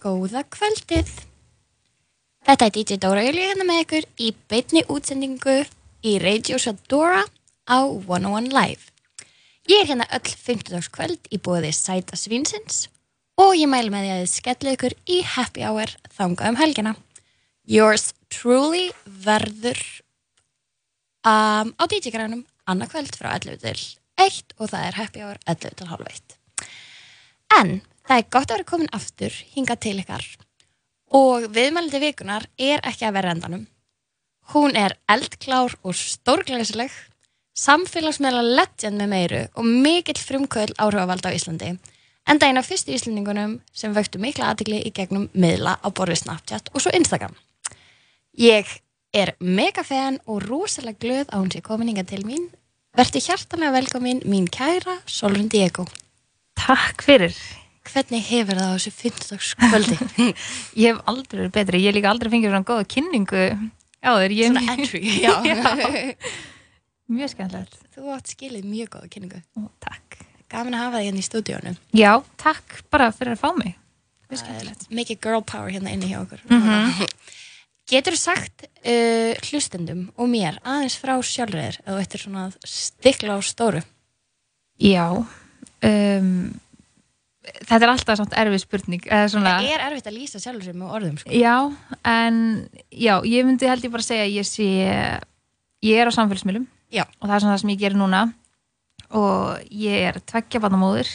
Góða kvöldið. Þetta er DJ Dóra Júli hérna með ykkur í beitni útsendingu í Radio Sadora á 101 Live. Ég er hérna öll 15. kvöld í bóði Sæta Svinsins og ég mælu með því að þið skellu ykkur í happy hour þanga um helgina. Yours truly verður um, á DJ-grænum annað kvöld frá 11 til 1 og það er happy hour 11 til halv 1. En það er gott að vera komin aftur hinga til ykkar og viðmældi vikunar er ekki að vera endanum. Hún er eldklár og stórglæsileg, samfélagsmeðla legend með meiru og mikill frumkvöld áhrifavald á Íslandi. Enda eina fyrstu íslendingunum sem vöktu mikla aðtikli í gegnum miðla á borðið Snapchat og svo Instagram. Ég er mega fan og rosalega glöð að hún sé komin hinga til mín. Verði hjartanlega velkomin mín kæra Solrun Diego. Takk fyrir. Hvernig hefur það á þessu 15. kvöldi? Ég hef aldrei verið betri. Ég hef líka aldrei fengið svona góða kynningu á þér. Ég... Svona entry, já. Já. Mjög skemmtilegt. Þú átt skilið mjög góða kynningu. Ó, takk. Gaman að hafa þig hérna í stúdíónu. Já, takk bara fyrir að fá mig. Mjög skemmtilegt. Mikið girl power hérna inni hjá okkur. Mhm. Getur þú sagt uh, hlustendum og mér aðeins frá sjálfur eða þetta er svona að stikla á stóru? Já. Um, þetta er alltaf svona erfið spurning. Svona... Það er erfitt að lýsa sjálfur sér með orðum, sko. Já, en já, ég myndi held ég bara segja að ég sé, ég er á samfélagsmiðlum Já. og það er svona það sem ég gerir núna og ég er tveggja barnamóður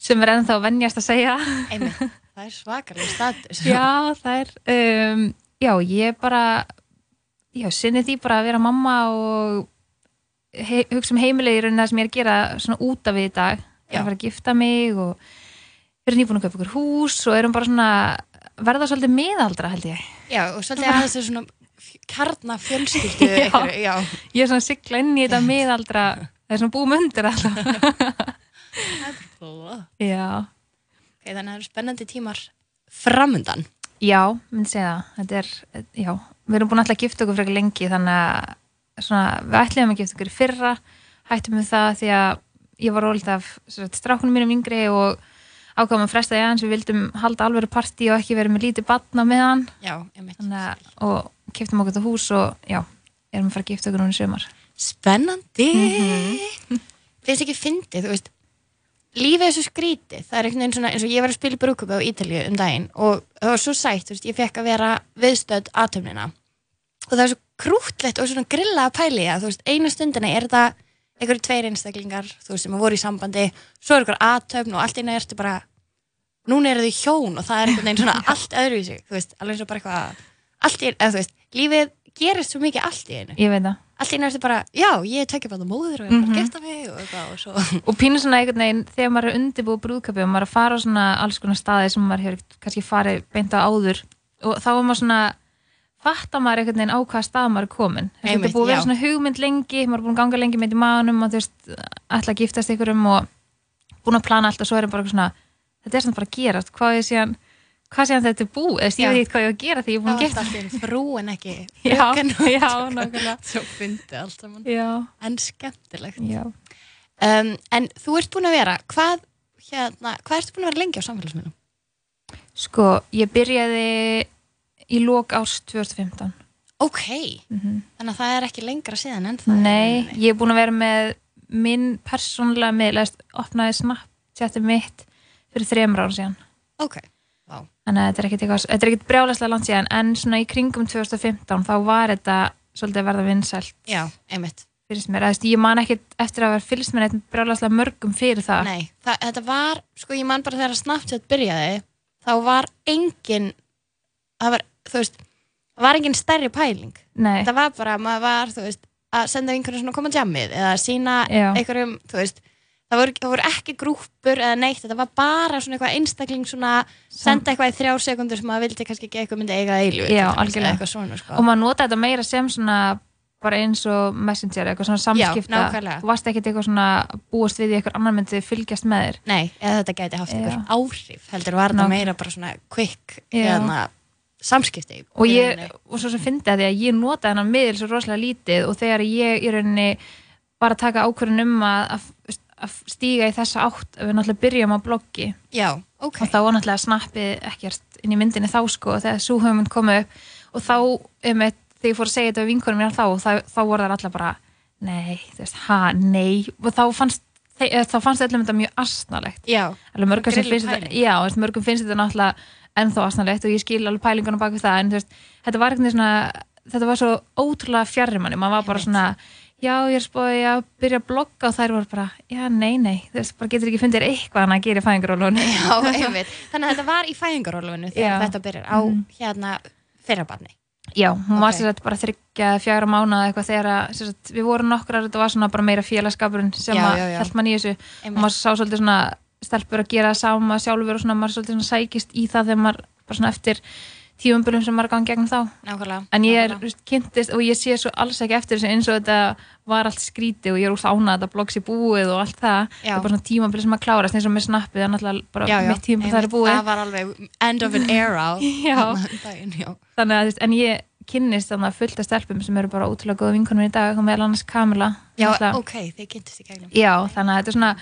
sem er ennþá að venjast að segja. Einmitt, það er svakalega status. já, það er, um, já, ég bara, já, sinni því bara að vera mamma og hugsa um í rauninni það sem ég er að gera svona út af við í dag. Ég er að fara að gifta mig og við erum nýbúin að kaupa ykkur hús og erum bara svona verða svolítið miðaldra held ég. Já, og svolítið að þessu svona karna fjölskyldu Já. ykkur, já. Ég er svona sigla inn í þetta miðaldra, það er svona búum undir alltaf. Já. Ok, þannig að það eru spennandi tímar framundan. Já, myndi segja það. Þetta er, já, við erum búin alltaf að gifta okkur frekar lengi þannig að svona, við ætlum að gifta okkur í fyrra, hættum við það því að ég var ólitt af strákunum mínum yngri og ákvæmum að fresta því aðeins, við vildum halda alveg partí og ekki vera með lítið batna með hann Já, að, og kiftum okkur þetta hús og já, erum að fara að gifta okkur núna í sömar. Spennandi. Mhm. Finnst ekki fyndið, þú veist, lífið er svo skrítið. Það er einhvern veginn svona, eins og ég var að spila í brúkupi á Ítalíu um daginn og það var svo sætt, þú veist, ég fekk að vera viðstödd aðtöfnina. Og það er svo krútlegt og svona grilla að pæli að, þú veist, einu stundina er þetta einhverju tveir einstaklingar, þú veist, sem voru í sambandi, svo er einhver aðtöfn og allt einu ertu bara, núna eru þau hjón og það er einhvern veginn svona allt öðruvísi, þú veist, alveg eins og bara eitthvað, allt í einu, eða þú veist, lífið gerist svo mikið allt í einu. Ég veit það. Allt í einu ertu bara, já, ég er tökja bara móður og ég er bara að gifta mig og eitthvað og svo. og pínu svona einhvern veginn þegar maður er undirbúið brúðköpi og maður er að fara á svona alls konar staði sem maður hefur kannski farið beint á áður og þá er maður svona fattar maður einhvern veginn á hvaða stað maður er komin þetta er búið að vera svona hugmynd lengi maður er búin að ganga lengi með í maðunum og þú veist ætla að giftast ykkurum og búin að plana allt og svo er bara eitthvað svona þetta er svona bara að gerast hvað er síðan hvað síðan þetta er búið, eða veit ekki hvað ég á að gera því ég er Það búin að var gifta allt í einu frú en ekki Já, fröken. já, nákvæmlega. Svo fyndi allt saman. já, En skemmtilegt. Um, en þú ert búin að vera, hvað, hérna, hvað ertu búin að vera lengi á samfélagsmiðlum? sko, ég byrjaði í lók árs 2015 Ok, Mhm. þannig að það er ekki lengra síðan en það. Nei, ég er búin að vera með minn persónlega miðl, eða opnaði Snapchati mitt fyrir þremur ára síðan. Ok, vá. Þannig að þetta er ekkit, er ekkit brjálæslega langt síðan, en svona í kringum 2015 þá var þetta svolítið að verða vinsælt Já, einmitt. finnst mér. Veist, ég man ekkit eftir að vera fylgst með eitthvað brjálæslega mörgum fyrir það. Nei, það, þetta var, sko ég man bara þegar Snapchat byrjaði, þá var engin, það var, þú veist, það var engin stærri pæling. Nei. Það var bara, maður var, þú veist, að senda einhverjum svona koma jammið eða sína Já. einhverjum, þú veist, það voru, það voru ekki grúpur eða neitt, þetta var bara svona eitthvað einstakling svona, senda eitthvað í þrjár sekundur sem maður vildi kannski ekki eitthvað myndi eiga eilu. Já, algjörlega. Eitthvað svona, sko. Og maður nota þetta meira sem svona bara eins og messenger, eitthvað svona samskipta. nákvæmlega. Þú varst ekkit eitthvað svona búast við í eitthvað annar myndi fylgjast með þér. Nei, eða þetta gæti haft Já. einhver áhrif, heldur var þetta Nákvæmlega. meira bara svona quick, Já. hérna, samskipti. og ég, og svo sem fyndi að því að ég nota þennan miðl svo rosalega lítið og þegar ég í rauninni bara taka ákvörðun um að, að, stíga í þessa átt að við náttúrulega byrjum á bloggi Já, ok. og þá var náttúrulega snappið ekkert inn í myndinni þá sko þegar svo höfum komið upp og þá um eitt þegar ég fór að segja þetta við vinkunum mér þá þá, þá voru það allar bara nei, þú veist, ha, nei og þá fannst þá fannst þetta mjög asnalegt Já, mörgum finnst þetta náttúrulega ennþá asnalegt og ég skil alveg pælingunum bak við það en veist, þetta var eitthvað svona þetta var svo ótrúlega fjarrir manni maður var bara svona, já, ég er spóið að byrja að blogga og þær voru bara já, nei, nei, þú veist, bara getur ekki fundið þér eitthvað hann að gera í einmitt. Þannig að þetta var í fæðingarólfinu þegar þetta byrjar á hérna fyrrabarni. Já, hún var Ok. sér þetta bara þryggja, fjara mánuða eitthvað þegar sagt, við vorum nokkrar, þetta var svona bara meira félagskapurinn sem Já, að já, já. held mann í þessu Einmitt. maður sá svolítið svona stelpur að gera það sama sjálfur og svona maður svolítið svona sækist í það þegar maður bara svona eftir tíumbölum sem maður gangi gegnum þá Nákvæmlega. en ég er nákvæmlega. kynntist og ég sé svo alls ekki eftir þessu eins og þetta var allt skríti og ég er úr ánað að þetta bloggs í búið og allt það það er bara svona tímabili sem að klárast eins og með snappið er náttúrulega bara Já, já, mitt tímabil það er búið Það var alveg end of an era. Um þannig að, en ég kynnist þannig að fullt af stelpum sem eru bara ótrúlega góða vinkonum í dag og meðal annars Kamila Já, ok, þið kynntist í gegnum. já, þannig að þetta er svona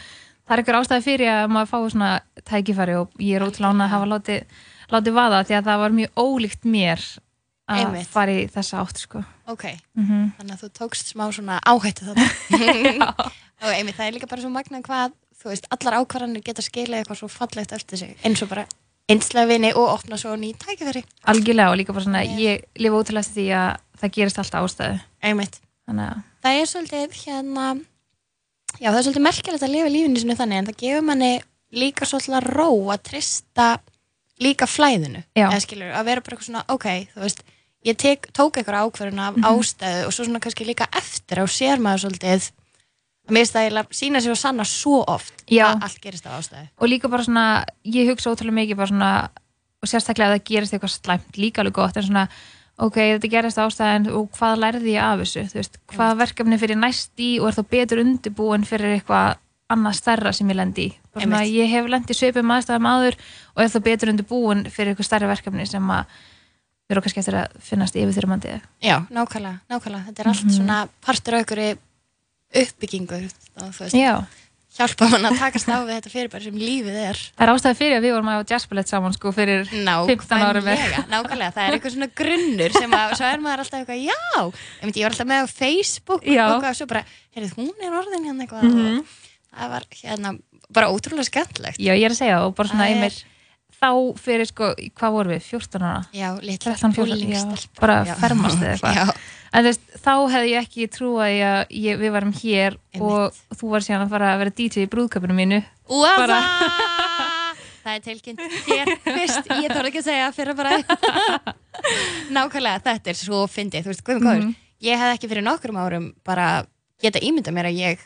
það er ykkur ástæði fyrir að maður fái svona tækifæri og ég er ótrúlega að hafa látið, látið vaða því að það var mjög ólíkt mér að Einmitt. fara í þessa átt sko. Ok, mm þannig að þú tókst smá svona áhættu þarna. og einmitt, það er líka bara svo magnað hvað, þú veist, allar ákvarðanir geta skilið eitthvað svo fallegt eftir sig, eins og bara einslega vini og opna svo ný tækifæri. algjörlega og líka bara svona Já. ég lifa ótrúlega því að það gerist alltaf ástæði Einmitt. þannig að Það er svolítið hérna, já það er svolítið merkilegt að lifa lífinu sinu þannig en það gefur manni líka svolítið ró að trista líka flæðinu. Skilur, að vera bara eitthvað svona, ok, þú veist, ég tek, tók eitthvað ákvarðun af Mhm. ástæðu og svo svona kannski líka eftir á sér maður svolítið að mér eiginlega sína sig og sanna svo oft Já. að allt gerist af ástæðu. og líka bara svona, ég hugsa ótrúlega mikið bara svona, og sérstaklega að það gerist eitthvað slæmt líka alveg gott, en svona ok, þetta gerist ástæðan og hvað lærði ég af þessu, þú veist, hvað verkefni fyrir næst í og er þá betur undirbúin fyrir eitthvað annað stærra sem ég lendi í? Svona, ég hef lendi svipum aðstæðum áður og er þá betur undirbúin fyrir eitthvað stærra verkefni sem að við erum kannski eftir að finnast yfir þeirra mandið Já, nákvæmlega, nákvæmlega. Þetta er allt Mhm. svona partur af einhverju uppbyggingu þú veist, Já, hjálpa mann að takast á við þetta fyrirbæri sem lífið er. það er ástæði fyrir að við vorum að jazzballett saman sko fyrir 15 árum Nákvæmlega, það er eitthvað svona grunnur sem að, svo er maður alltaf eitthvað, já, ég, ég var alltaf með á Facebook Já. og svo bara, heyrðu, hún er orðin hérna eitthvað Mhm. og það var hérna bara ótrúlega skemmtlegt. Já, ég er að segja og bara svona er- einmitt þá fyrir sko, hvað vorum við, 14 ára Já, litla 13, 14, já, úlingsstelpur. bara Já. fermast eða eitthvað Já, en veist, þá hefði ég ekki trúað að ég, við varum hér og þú var síðan að fara að vera DJ í brúðköpunum mínu! Bara- Það! Er tilkynnt hér fyrst, ég þarf ekki að segja fyrir bara. Nákvæmlega, þetta er svo fyndið, veist, hvað er Mhm. Ég hef ekki fyrir nokkrum árum bara geta ímyndað mér að ég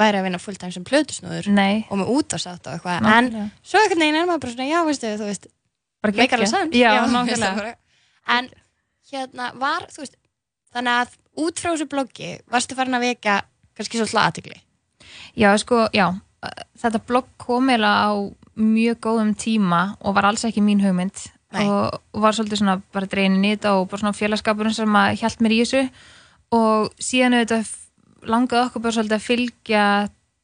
væri að vinna fulltime sem plötusnúður og með útásátt og eitthvað. En svo einhvern veginn er maður bara svona, já, veistu, þú veist bara make alveg bara. En hérna var, þú veist þannig að út frá þessu bloggi varstu farin að vekja kannski svolítið aðtikli Já, sko, já, þetta blogg kom eiginlega á mjög góðum tíma og var alls ekki mín hugmynd Nei. og var svolítið svona bara dreinin í þetta og bara svona félagskapurinn sem að hjælt mér í þessu. Og síðan auðvitað langaði okkur bara svolítið að fylgja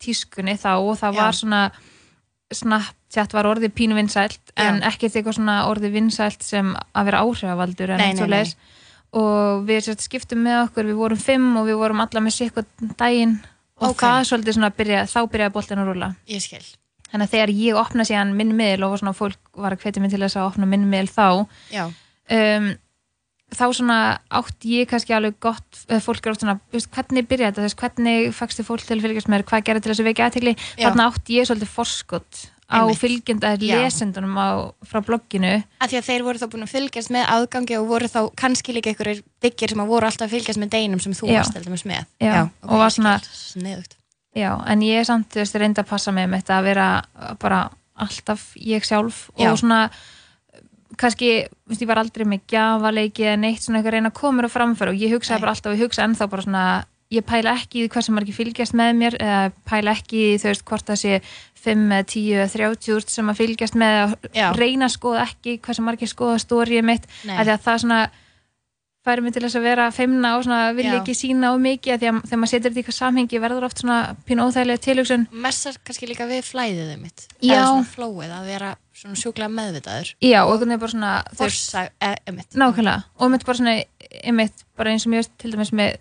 tískunni þá og það Já. var svona Snapchat var orðið pínu vinsælt en ekkert eitthvað svona orðið vinsælt sem að vera áhrifavaldur en eitt svo leis og við sérst, skiptum með okkur, við vorum fimm og við vorum alla með sikkur daginn. Og Ok. það svolítið svona byrja, þá byrjaði boltin að rúla Ég skil. Þannig að þegar ég opna síðan minn miðl og svona fólk var að hvetja mig til þess að opna minn miðl þá Já, um, þá svona átt ég kannski alveg gott, fólk er oft svona hvernig byrjaði þetta, hvernig fækstu fólk til að fylgjast með, þér, hvað gerði til þess að vekja aðtegli Já. þarna átt ég svolítið forskott á fylgjenda Já. lesendunum á, frá blogginu af því að þeir voru þá búin að fylgjast með aðgangi og voru þá kannski líka einhverjir diggir sem að voru alltaf að fylgjast með deginum sem þú Já. varst heldur með með Já, og var svona- sniðugt Já, en ég er samt, reynda að passa með þetta að vera bara alltaf ég sjálf Já. og svona kannski, veist, ég var aldrei með gjafaleiki eða neitt svona eitthvað að reyna að koma á framfæra og ég hugsaði Nei. bara alltaf og ég hugsa ennþá bara svona ég pæla ekki í því hversu margir fylgjast með mér eða pæla ekki í þú veist hvort það sé 5, 10, 30 úrst sem að fylgjast með Já. að reyna að skoða ekki hversu margir skoða stórið mitt því að það svona færi mig til þess að vera feimna og svona Já. ekki sína og mikið af því að þegar maður setur þetta í eitthvað samhengi verður oft svona pínu óþægilega tilhugsun messar kannski líka við flæðið þið mitt Já. eða svona flóið að vera svona sjúklega meðvitaður. Já og einhvern veginn bara svona forsa, mitt nákvæmlega. Og mitt bara svona einmitt, bara eins og veist til dæmis með,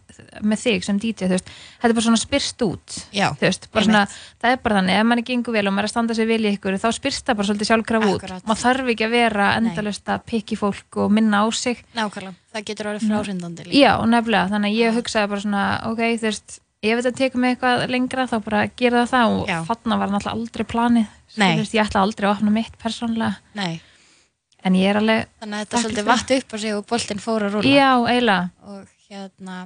með þig sem DJ veist, þetta er bara svona spyrst út já, veist, svona, það er bara þannig ef manni gengur vel og maður er að standa sig vel í ykkur þá spyrst það bara svolítið sjálfkraf út. Maður þarf ekki að vera endalust að pikki fólk og minna á sig. Nákvæmlega. Það getur orðið frárindandi líka. Já, nefnilega, þannig að ég hugsaði bara svona ok, þú veist, ef þetta tekur mig eitthvað lengra þá bara gera það það og þarna var náttúrulega aldrei planið veist, ég ætla aldrei að opna mitt persónlega Nei, en ég er alveg, þannig að þetta svolítið vatt upp á sig og boltinn fór að rúla já, eiginlega. Og hérna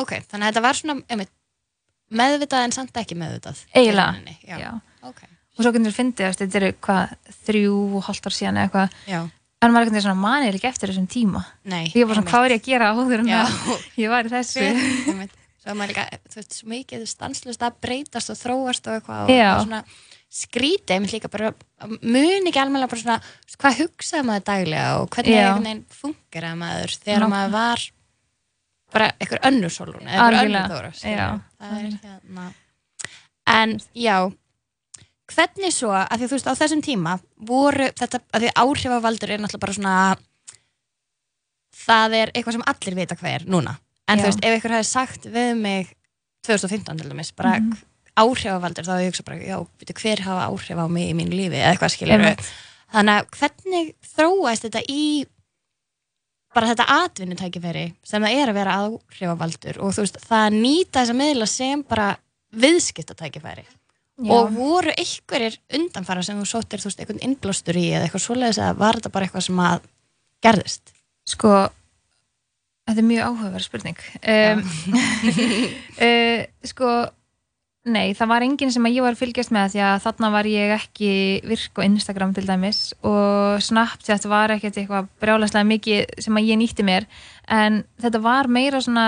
ok, þannig að þetta var svona einmitt, meðvitað en samt ekki meðvitað. Eiginlega, já. já. ok, og svo getur við fyndið, veist, þetta eru hvað þrjú og hálft ár síðan eða eitthvað. Já, en maður er svona manið ekki eftir þessum tíma. Nei ég var svona, hvað er ég að gera áður en að ég var í þessu? Svo er maður líka, þú veist, svo mikið stanslust að breytast og þróast og eitthvað og svona skrítið, einmitt líka bara mun ekki alveg bara svona, hvað hugsaði maður daglega og hvernig funkar maður þegar Nákvæmlega. maður var bara einhver önnur sólun eða einhver önnur þóra. Já. er hérna en já hvernig svo, að því þú veist á þessum tíma voru þetta, að því áhrifavaldur er náttúrulega bara svona það er eitthvað sem allir vita hvað er núna, en Já. þú veist ef einhver hefði sagt við mig 2015 til dæmis, bara Mhm. Áhrifavaldur þá ég hugsa bara, já, veitu, hver hafa áhrif á mig í mínu lífi, eða eitthvað Einmitt. þannig að hvernig þróast þetta í bara þetta atvinnutækifæri sem það er að vera áhrifavaldur og þú veist, það að nýta þessa miðla sem bara viðskiptatækifæri Já. og voru einhverjir undanfara sem þú sóttir, þú veist, einhvern innblástur í eða eitthvað svoleiðis eða var þetta bara eitthvað sem að gerðist? Sko, þetta er mjög áhugaverð spurning. Um, uh, sko, nei, það var enginn sem ég var að fylgjast með því að þarna var ég ekki virk á Instagram til dæmis og Snapchat var ekkert eitthvað brjálæslega mikið sem ég nýtti mér. En þetta var meira svona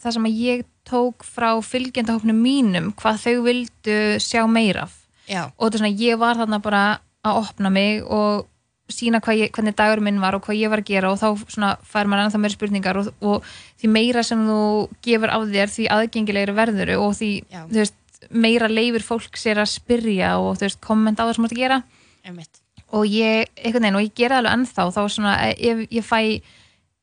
það sem ég tók frá fylgjendahóknum mínum hvað þau vildu sjá meira af. Já, og þetta er svona, ég var þarna bara að opna mig og sína ég, hvernig dagur minn var og hvað ég var að gera og þá svona fær maður ennþá meira spurningar og, og því meira sem þú gefur á þér því aðgengilegri verður og því Já. þú veist, meira leifir fólk sér að spyrja og veist, kommenta á það sem þú ert að gera einmitt. og ég, einhvern veginn, og ég gera það alveg ennþá þá svona, ef ég fæ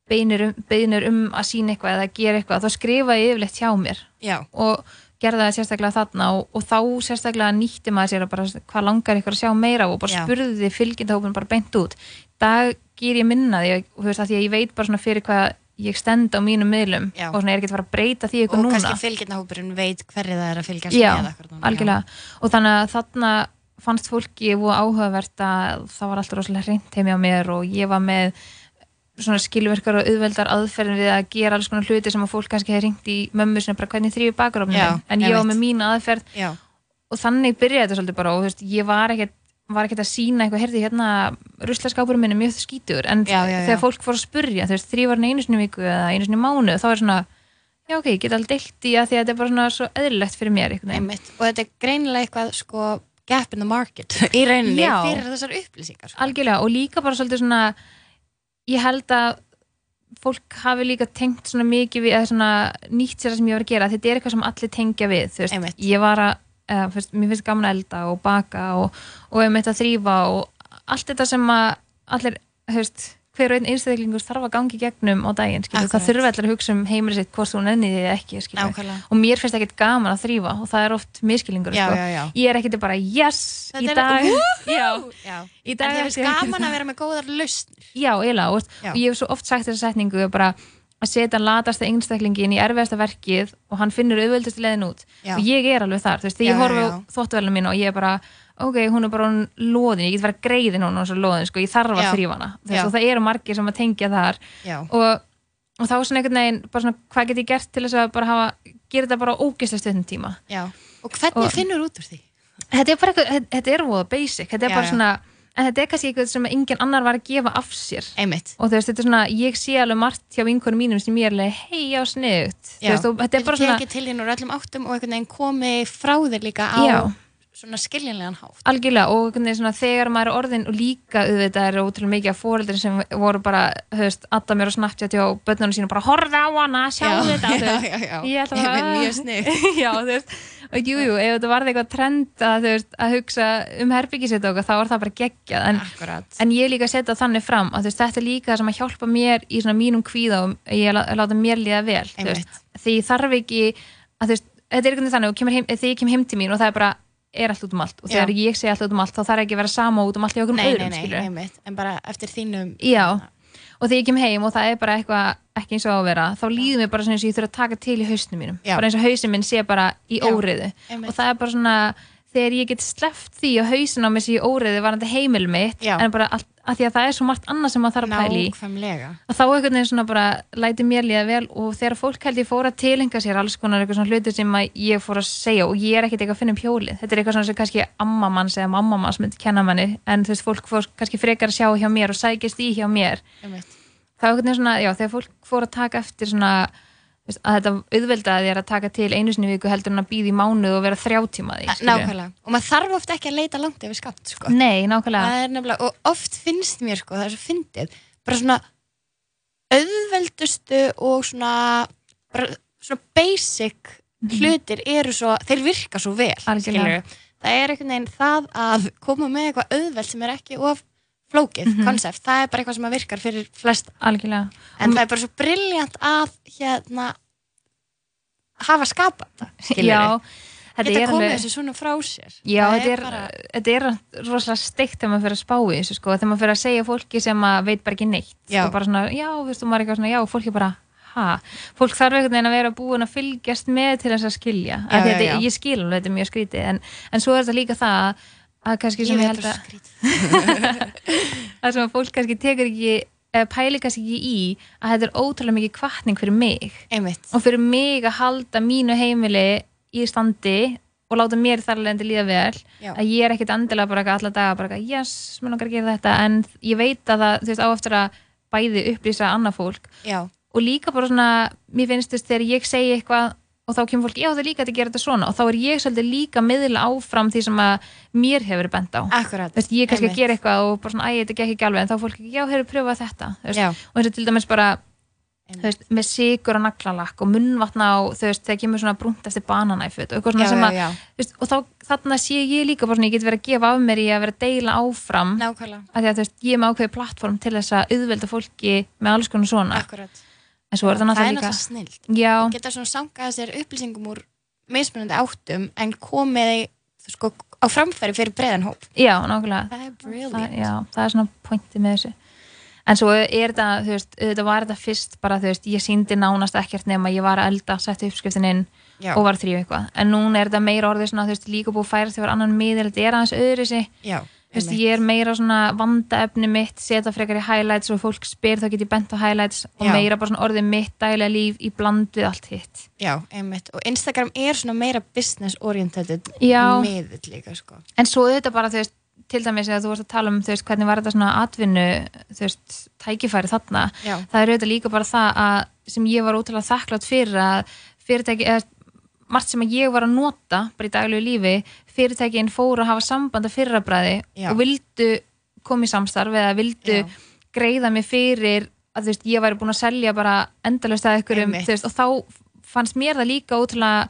beinir um, beinir um að sína eitthvað eða gera eitthvað, þá skrifa ég yfirleitt hjá mér Já, og gerði það sérstaklega þarna og, og þá sérstaklega nýtti maður sér að bara hvað langar ykkur að sjá meira og bara Já. spurði fylgjendahópin bara beint út dag ger ég minna því að því að ég veit bara svona fyrir hvað ég stend á mínum miðlum Já. og svona er ekki að fara að breyta því og ykkur núna. kannski fylgjendahópurinn veit hverju það er að fylgjast Já, algjörlega. Og þannig að þarna fannst fólki og áhugavert að það var alltaf rosalega hreint heimi á mér og ég var með svona skilverkar og auðveldar aðferðin við að gera alls konar hluti sem að fólk kannski hefði ringt í mömmu sinna bara hvernig þrýfi bakarofnum en ég ég var með mína aðferð Já, og þannig byrjaði þetta svolítið bara og þú veist, ég var ekkert var ekkert að sína eitthvað, herði hérna ruslaskapurinn minn er mjög skítur en Já, já, já. þegar fólk fór að spurja, þú veist, þrývarn einu sinni viku eða einu sinni mánu, þá er svona já ok, ég get alveg deilt í að því að þetta er bara svona svo eðlilegt fyrir mér. Og þetta er greinilega eitthvað sko gap in the market í rauninni fyrir þessar upplýsingar. Sko. algjörlega og líka bara svolítið svona ég held að fólk hafi líka tengt svona mikið við svona nýtt sér það sem ég var að gera þetta er eitthvað sem allir tengja við eða, fyrst, mér finnst gaman að elda og baka og, og um þetta að þrýfa og allt þetta sem að allir, veist hver og einn einstaklingur þarf að gangi gegnum á daginn skilur, það þurfa allir að hugsa um heimri sitt hvort þú nenni því eða ekki skilur. Og mér finnst ekkert gaman að þrýfa og það er oft miskilningur Já, sko. já, já. ég er ekkert bara yes í dag já, Já. í En dag þið ætti finnst gaman það. að vera með góðar lausnir. Já, eiginlega, og ég hef svo oft sagt þessa setningu bara að setja latasta einstaklingin í erfiðasta verkið og hann finnur auðvöldustu leiðin út Já. og ég er alveg þar, þú veist, þegar ég horfa á já. þóttuvelina mín og ég er bara ok, hún er bara hún loðin, ég get verið að greiði hún og svo loðin, sko, ég þarf að þrýfa hana þú veist, og það eru margir sem að tengja þar og, og þá svona einhvern veginn bara svona, hvað get ég gert til þess að bara hafa gera þetta bara ógeðslega stundum tíma Já. Og hvernig Og- finnur út úr því? þetta er bara eitthvað, þetta- þetta er basic þetta er Já, bara svona, en þetta er kannski eitthvað sem engin annar var að gefa af sér. Einmitt. og þú veist, þetta er svona, ég sé alveg margt hjá vinkonum mínum sem ég er alveg, hei, já, sniðut og þetta er bara svona tekið til þín úr öllum áttum og einhvern veginn komi frá þér líka á Já. svona skiljanlegan hátt. Algjörlega og svona þegar maður er orðin og líka auðvitað er ótrúlega mikið af fóreldrin sem voru bara, höfst, adda mér og snapptjátt hjá börnunum sínum bara horfa á hana, sjá Já, þetta já, ég ætla bara veit, mjög snyggt. og jú, jú, ef þetta varði eitthvað trend að, veist, að hugsa um herbyggisett okkar, þá var það bara geggjað. En, en ég líka setja þannig fram að veist, þetta er líka sem að hjálpa mér í mínum kvíða og ég lá- láta mér líða vel því þarf ekki að veist, þetta er veginn þannig og heim, þegar ég kem heim til mín og það er bara er allt út um allt. Og þegar Já. ég segi allt út um allt þá þarf ekki að vera sama út um allt í okkur Nei, nei, öðrum nei, einmitt, en bara eftir þínum Já, og þegar ég kem heim og það er bara eitthvað ekki eins og að vera, þá líður mér bara svona eins og ég þurfa að taka til í hausnum mínum, Já. bara eins og hausnum minn sé bara í óriðu og það er bara svona, þegar ég get sleppt því og hausin á mig sé í óriðu varandi heimil mitt, Já. en bara allt, að því að það er svo margt annað sem maður þarf að nákvæmlega. Og þá einhvern veginn svona bara læti mér líða vel og þegar fólk held ég fór að tilenga sér alls konar eitthvað svona hluti sem ég fór að segja og ég er ekkert eitthvað að finna um hjólið. Þetta er eitthvað svona sem kannski amma manns eða mamma manns myndi kenna manni en þú veist fólk fór kannski frekar að sjá hjá mér og sækist í hjá mér. Þá einhvern veginn svona, já, þegar fólk fór að taka eftir svona að þetta auðveldaði þér að taka til einu sinni viku heldur en að býða í mánuð og vera þrjá tíma því skilurðu. nákvæmlega, og maður þarf oft ekki að leita langt yfir skapt sko. Nei, nákvæmlega er og oft finnst mér sko, það er svo fyndið, bara svona auðveldustu og svona bara svona basic hlutir eru svo, þeir virka svo vel Mhm. Algjörlega. það er einhvern veginn það að koma með eitthvað auðveld sem er ekki of flókið Mhm. konsept, það er bara eitthvað sem virkar fyrir flesta, Algjörlega. En Og- það er bara svo brilljant að hérna hafa skapað það. Já, þetta geta komið þessu svona frá sér. Já, þetta er, bara, þetta er rosalega steikt þegar maður fyrir að spá í þessu sko, þegar maður fyrir að segja fólki sem veit bara ekki neitt. Já. og bara svona, já, veistu, maður er eitthvað svona, já, fólki bara, ha, fólk þarf einhvern veginn að vera búin að fylgjast með til þess að skilja, Já, að já, þetta, ég skil alveg, þetta er mjög skrítið, en, en svo er þetta líka það að, að kannski sem ég held það að, skrítið að sem að fólk kannski tekur ekki, eða pæli kannski ekki í að þetta er ótrúlega mikið kvartning fyrir mig. Einmitt, og fyrir mig að halda mínu heimili í standi og láta mér þar lendi líða vel. Já. að ég er ekkit endilega bara alla daga bara eitthvað, yes, mér langar að gera þetta. En ég veit að það, þú veist, á eftir að bæði upplýsa annað fólk. Já, og líka bara svona, mér finnst þess þegar ég segi eitthvað og þá kemur fólk, já það er líka að gera þetta svona. Og þá er ég svolítið líka miðla áfram því sem að mér hefur bent á. Akkurat. Þú veist, ég kannski að gera eitthvað og bara svona, æ, þetta gekk ekki alveg. En þá er fólk já, hefur pröfað þetta. Já. og eins og til dæmis bara veist, með sigur og naglalakk og munnvatna á, þú veist, þegar kemur svona brúnt eftir bananæfut og eitthvað svona Já, sem já, að já. þú veist, og þá, þarna sé ég líka bara svona, ég get verið að gefa af mér í að vera að deila áfram nákvæmlega, að því að þú veist, ég er með ákveði plattform til þess að auðvelda fólki með alls konar svona. Akkurat en svo er það það er náttúrulega líka náttúrulega snill já, geta svona sangað sér upplýsingum úr mismunandi áttum en komið sko, á framfæri fyrir breiðan hóp. Já, nákvæmlega. Það er það, já, það er svona pointið með þessu. En svo er þetta, þú veist, þetta var þetta fyrst bara, þú veist, ég síndi nánast ekkert nema ég var að elda, setti uppskriftin inn já, og var þrýfa eitthvað, en núna er þetta meira orðið svona, þú veist, líka búið að færa því var annan miðil, þetta er aðeins öðru sig já, einmitt. ég er meira svona vanda efni mitt, setja frekar í highlights og fólk spyr þá get ég bent á highlights og Já. meira bara svona orðið mitt dælega líf í bland við allt hitt já, einmitt og Instagram er svona meira business oriented Já. miðill líka sko en svo þetta bara, þú veist, til dæmis eða þú varst að tala um, veist, hvernig var þetta svona atvinnu, veist, tækifæri þarna já, það er auðvitað líka bara það að sem ég var ótrúlega þakklátt fyrir að fyrirtæki, eða margt sem að ég var að nota bara í daglegu lífi fyrirtækin fóru að hafa samband að fyrrabræði og vildu koma í samstarf eða vildu Já. greiða mig fyrir að þú veist, ég væri búin að selja bara endalust að ykkur um, Einmitt. þú veist, og þá fannst mér það líka ótrúlega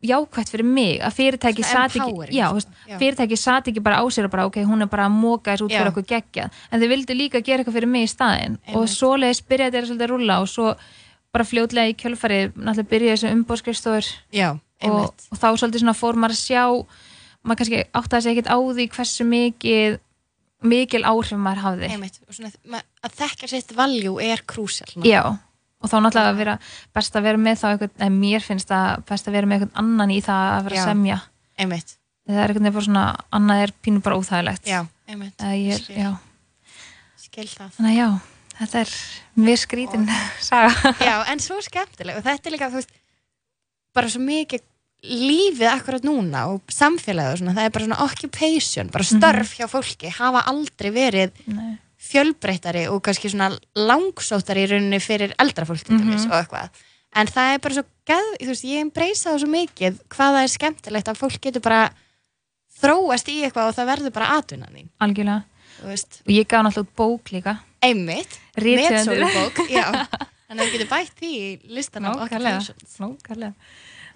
jákvætt fyrir mig að fyrirtæki Svona sat ekki, já, sko. veist, Já. fyrirtæki sat ekki bara á sér og bara ok, hún er bara að móka þessu út fyrir Já. okkur geggjað en þau vildu líka gera eitthvað fyrir mig í staðinn og Einmitt. svoleiðis byrjaði þetta svolítið að rúlla og svo bara fljótlega í kjölfarið náttúrulega byrjaði þessu umbóðskrifstofur og, og þá svolítið svona fór maður að sjá maður kannski áttaði sig ekkert á því hversu mikið mikil áhrif maður hafði. Einmitt, og svona ma- að þekka sitt valjú er krúsjál Já, og þá náttúrulega að vera best að vera með þá einhvern, en mér finnst það best að vera með einhvern annan í það að vera Já. að semja. einmitt, það er bara svona, annað er pínu bara óþægilegt. Já, einmitt. Skil. skil það. Þannig að já þetta er mjög skrítin saga. Já, en svo skemmtileg. Og þetta er líka, þú veist bara svo mikið lífið akkurat núna og samfélagið og svona, það er bara svona occupation, bara störf hjá fólki hafa aldrei verið Nei. fjölbreyttari og kannski svona langsóttari í rauninni fyrir eldra fólk til dæmis og eitthvað. En það er bara svo geð, þú veist, ég embracea það svo mikið hvað það er skemmtilegt að fólk getur bara þróast í eitthvað og það verður bara atvinnan þín. Algjörlega og ég gaf náttúrulega bók líka. Einmitt. Já. Þannig að við getum bætt því í listan af Nákvæmlega.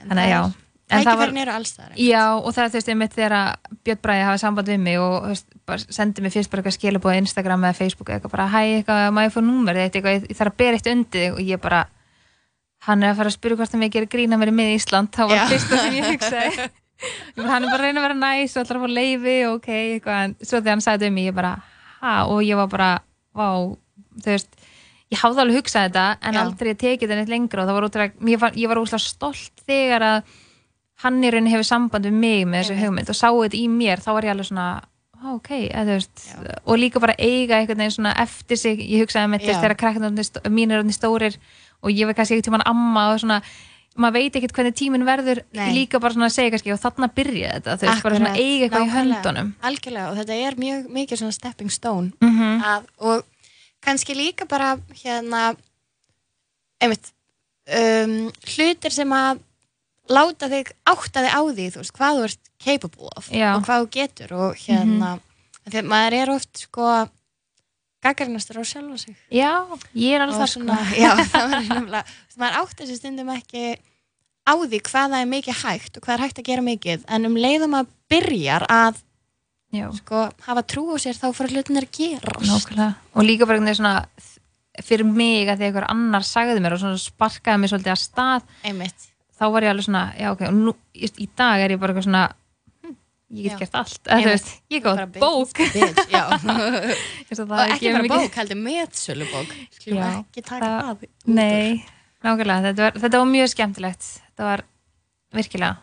En Þannig að já, en það var tækifærin eru alls þar Já, og það er þú veist, einmitt þegar Björn Bræði hafi samband við mig og veist, bara sendi mig fyrst bara eitthvað skilabóð á Instagram eða Facebook eða eitthvað bara, hæ, eitthvað, maður fór númer eitthvað, eitthvað, ég þarf að bera eitt undir þig. Og ég bara, hann er að fara að spyrja hvort það mig gerir grína mér í mið Ísland, það var fyrsta sem ég hugsaði hann er bara að reyna að vera næs og ætlar að fá leifi og ok, eitthvað, en svo þegar hann sagði um mig, ég bara, ha, og ég var bara, vá, þú veist, ég hafði alveg hugsað þetta en Já. aldrei tekið þetta neitt lengra. Og það var útrúlega, ég var, ég var úrslega stolt þegar að hann í rauninni hefur samband við mig með þessu hugmynd og sáu þetta í mér, þá var ég alveg svona "Á, ok, eða þú veist. Já. og líka bara eiga einhvern veginn svona eftir sig ég hugsaði með þess þegar krakkarnir mín er orðnir stórir og ég var kannski ekkert tímann amma og svona maður veit ekkert hvernig tíminn verður Nei. líka bara svona að segja kannski og þarna byrja þetta þú veist, bara svona eiga eitthvað í höndunum. Algjörlega og þetta er mjög mikið svona stepping stone mm að, og kannski líka bara hérna einmitt um, hlutir sem að láta þig átta þig á því þú veist, hvað þú ert capable of Já. og hvað þú getur og hérna mm þegar maður er oft sko gaggarinnastur á sjálfa sig. Já, ég er alveg og það svona, sko. já, það var nefnilega maður átti þessi stundum ekki á því hvað það er mikið hægt og hvað er hægt að gera mikið en um leiðum að byrjar að sko, hafa trú á sér þá fyrir hlutinir að gerast. Nákvæmlega. Og líka bara einhvern veginn svona fyrir mig að því einhver annar sagði mér og sparkaði mér svolítið að stað einmitt. þá var ég alveg svona, já ok, og nú, í, dag er ég bara eitthvað svona ég get gert allt, eða Einmitt. veist, ég Bara bók. Ég og ekki bara bók, heldur metsölubók. Skulum Já, ekki taka það- Nei, nákvæmlega, þetta var, þetta var mjög skemmtilegt. Þetta var virkilega.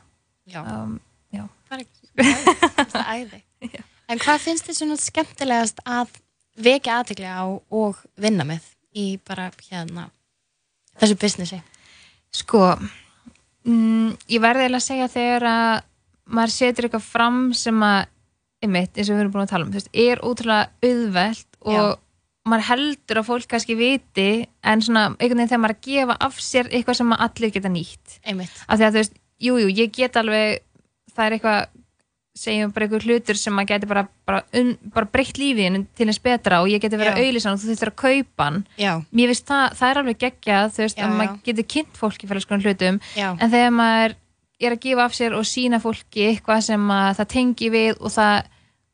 Já, um, já, það er æði. En hvað finnst þið svona skemmtilegast að vekja aðtekli á og vinna með í bara hérna þessu businessi? Sko mm, ég verði eiginlega að segja þegar að maður setur eitthvað fram sem að einmitt, eins og við erum búin að tala um, veist, er ótrúlega auðvelt og Já. maður heldur að fólk kannski viti en svona einhvern veginn þegar maður að gefa af sér eitthvað sem að allir geta nýtt. Einmitt, af því að þú veist, jú, jú, ég get alveg það er eitthvað segjum bara einhver hlutur sem maður geti bara, bara, un, bara breytt lífið til eins betra og ég geti verið hann og þú þurftir að kaupa hann. Já, mér finnst það, það er alveg geggjað þú veist, Já, að já. maður getur kynnt fólki fyrir svona hlutum, já. en þegar maður er að gefa af sér og sína fólki eitthvað sem að það tengi við og það,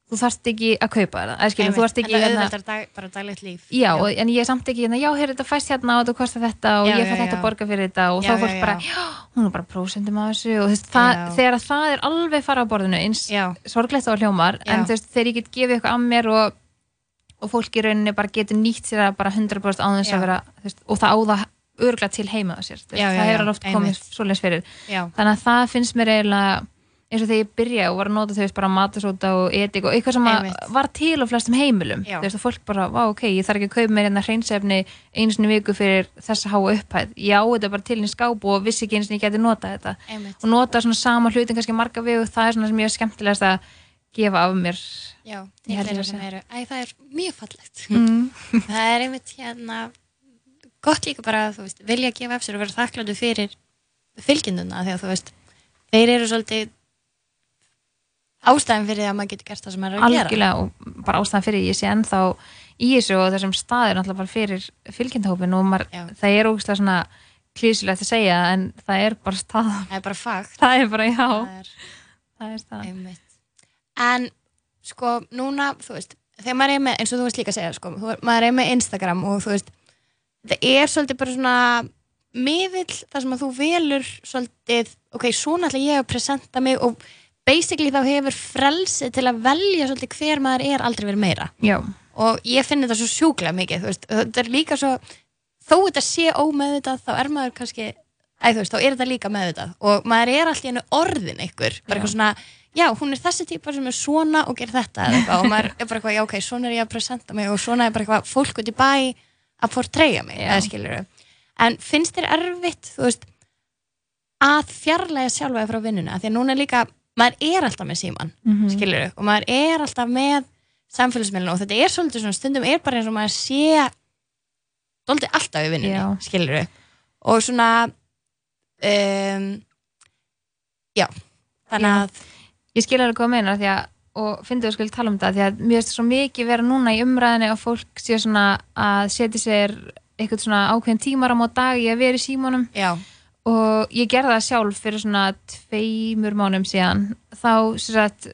þú þarft ekki að kaupa það eða skilur, þú þarft ekki en það hérna, auðveldar dag, bara daglegt líf já, og- en ég er samt ekki hérna, já, heyrðu þetta fæst hérna og þetta kostar þetta og Já, ég já, fæ þetta já. að borga fyrir þetta og Já, þá já, fólk já. bara, já, hún er bara prósentum af þessu og þú veist, það, Já. þegar það er alveg fara á borðinu eins já, sorglegt á hljómar, Já. en þú veist, þegar ég get gefið eitthvað að mér og, og fólk í rauninni bara getur nýtt sér að bara 100% á þess Já. að vera, þú veist, og það á örgla til heima á sér, Já, já, það hefur alveg oft komið fyrir, já, þannig að það finnst mér eiginlega eins og þegar ég byrja og var að nota þau bara matasóta og etik og eitthvað sem að var til á flestum heimilum þú veist að fólk bara, vá ok, ég þarf ekki að kaupa mér hérna hreinsefni einu sinni í viku fyrir þessa háa upphæð, já þetta er bara til í skáp og vissi ekki eins og ég geti nota þetta. Einmitt. Og nota svona sama hlutin kannski marga við og það er svona sem ég er skemmtilegast að gefa af mér. Já, það er mjög fallegt. Mm. það er einmitt hérna gott líka bara, þú veist, vilja gefa af sér og vera þakkláttu fyrir fylgjenduna að þú veist, þeir eru svolítið ástæðan fyrir því að maður getur gert það sem maður er að gera. Algjörlega og bara ástæðan fyrir ég sé ennþá í þessu og þessum staðir náttúrulega bara fyrir fylgjendahópin og maður, það er ógustlega svona klísulegt að segja en það er bara stað. Það er bara fakt. Það er bara, já, það er það er stað. einmitt. En sko, núna, þú veist þegar maður er með, eins og þú veist líka að segja sko, maður er með Instagram og þú veist það er svolítið bara svona miðill þar sem að þú velur svolítið, ok, svona ætla ég að presenta mig og basically þá hefur frelsi til að velja svolítið hver maður er aldrei verið meira. Já, og ég finn þetta svo sjúklega mikið veist, þetta er líka svo þó þetta sé ómeðvitað þá er maður kannski æ, veist, þá er þetta líka meðvitað. Og maður er alltaf einu orðin einhver bara eitthvað svona, já, hún er þessi típa sem er svona og ger þetta og maður er bara eitthvað, já, ok, svona er ég að presenta mig og svona er bara eitthvað fólk út í bæ að portreyja mig, eða skilur en finnst þér erfitt, þú veist að fjarlæga sjálfa frá vinnuna, því að núna líka maður er alltaf með síman mm skilur og maður er alltaf með samfélagsmiðlun og þetta er svolítið svona stundum er bara eins og maður sé svolítið alltaf í vinnunni, skilur og svona um, já þannig að ég skil alveg hvað að meina því að og finnst þú skil tala um þetta því að mér finnst svo mikið vera núna í umræðinni og fólk sé svona að setja sér eitthvað svona ákveðin tímaram á dag í að vera í símónum Já, og ég gerði það sjálf fyrir svona tveimur mánum síðan. Þá sagt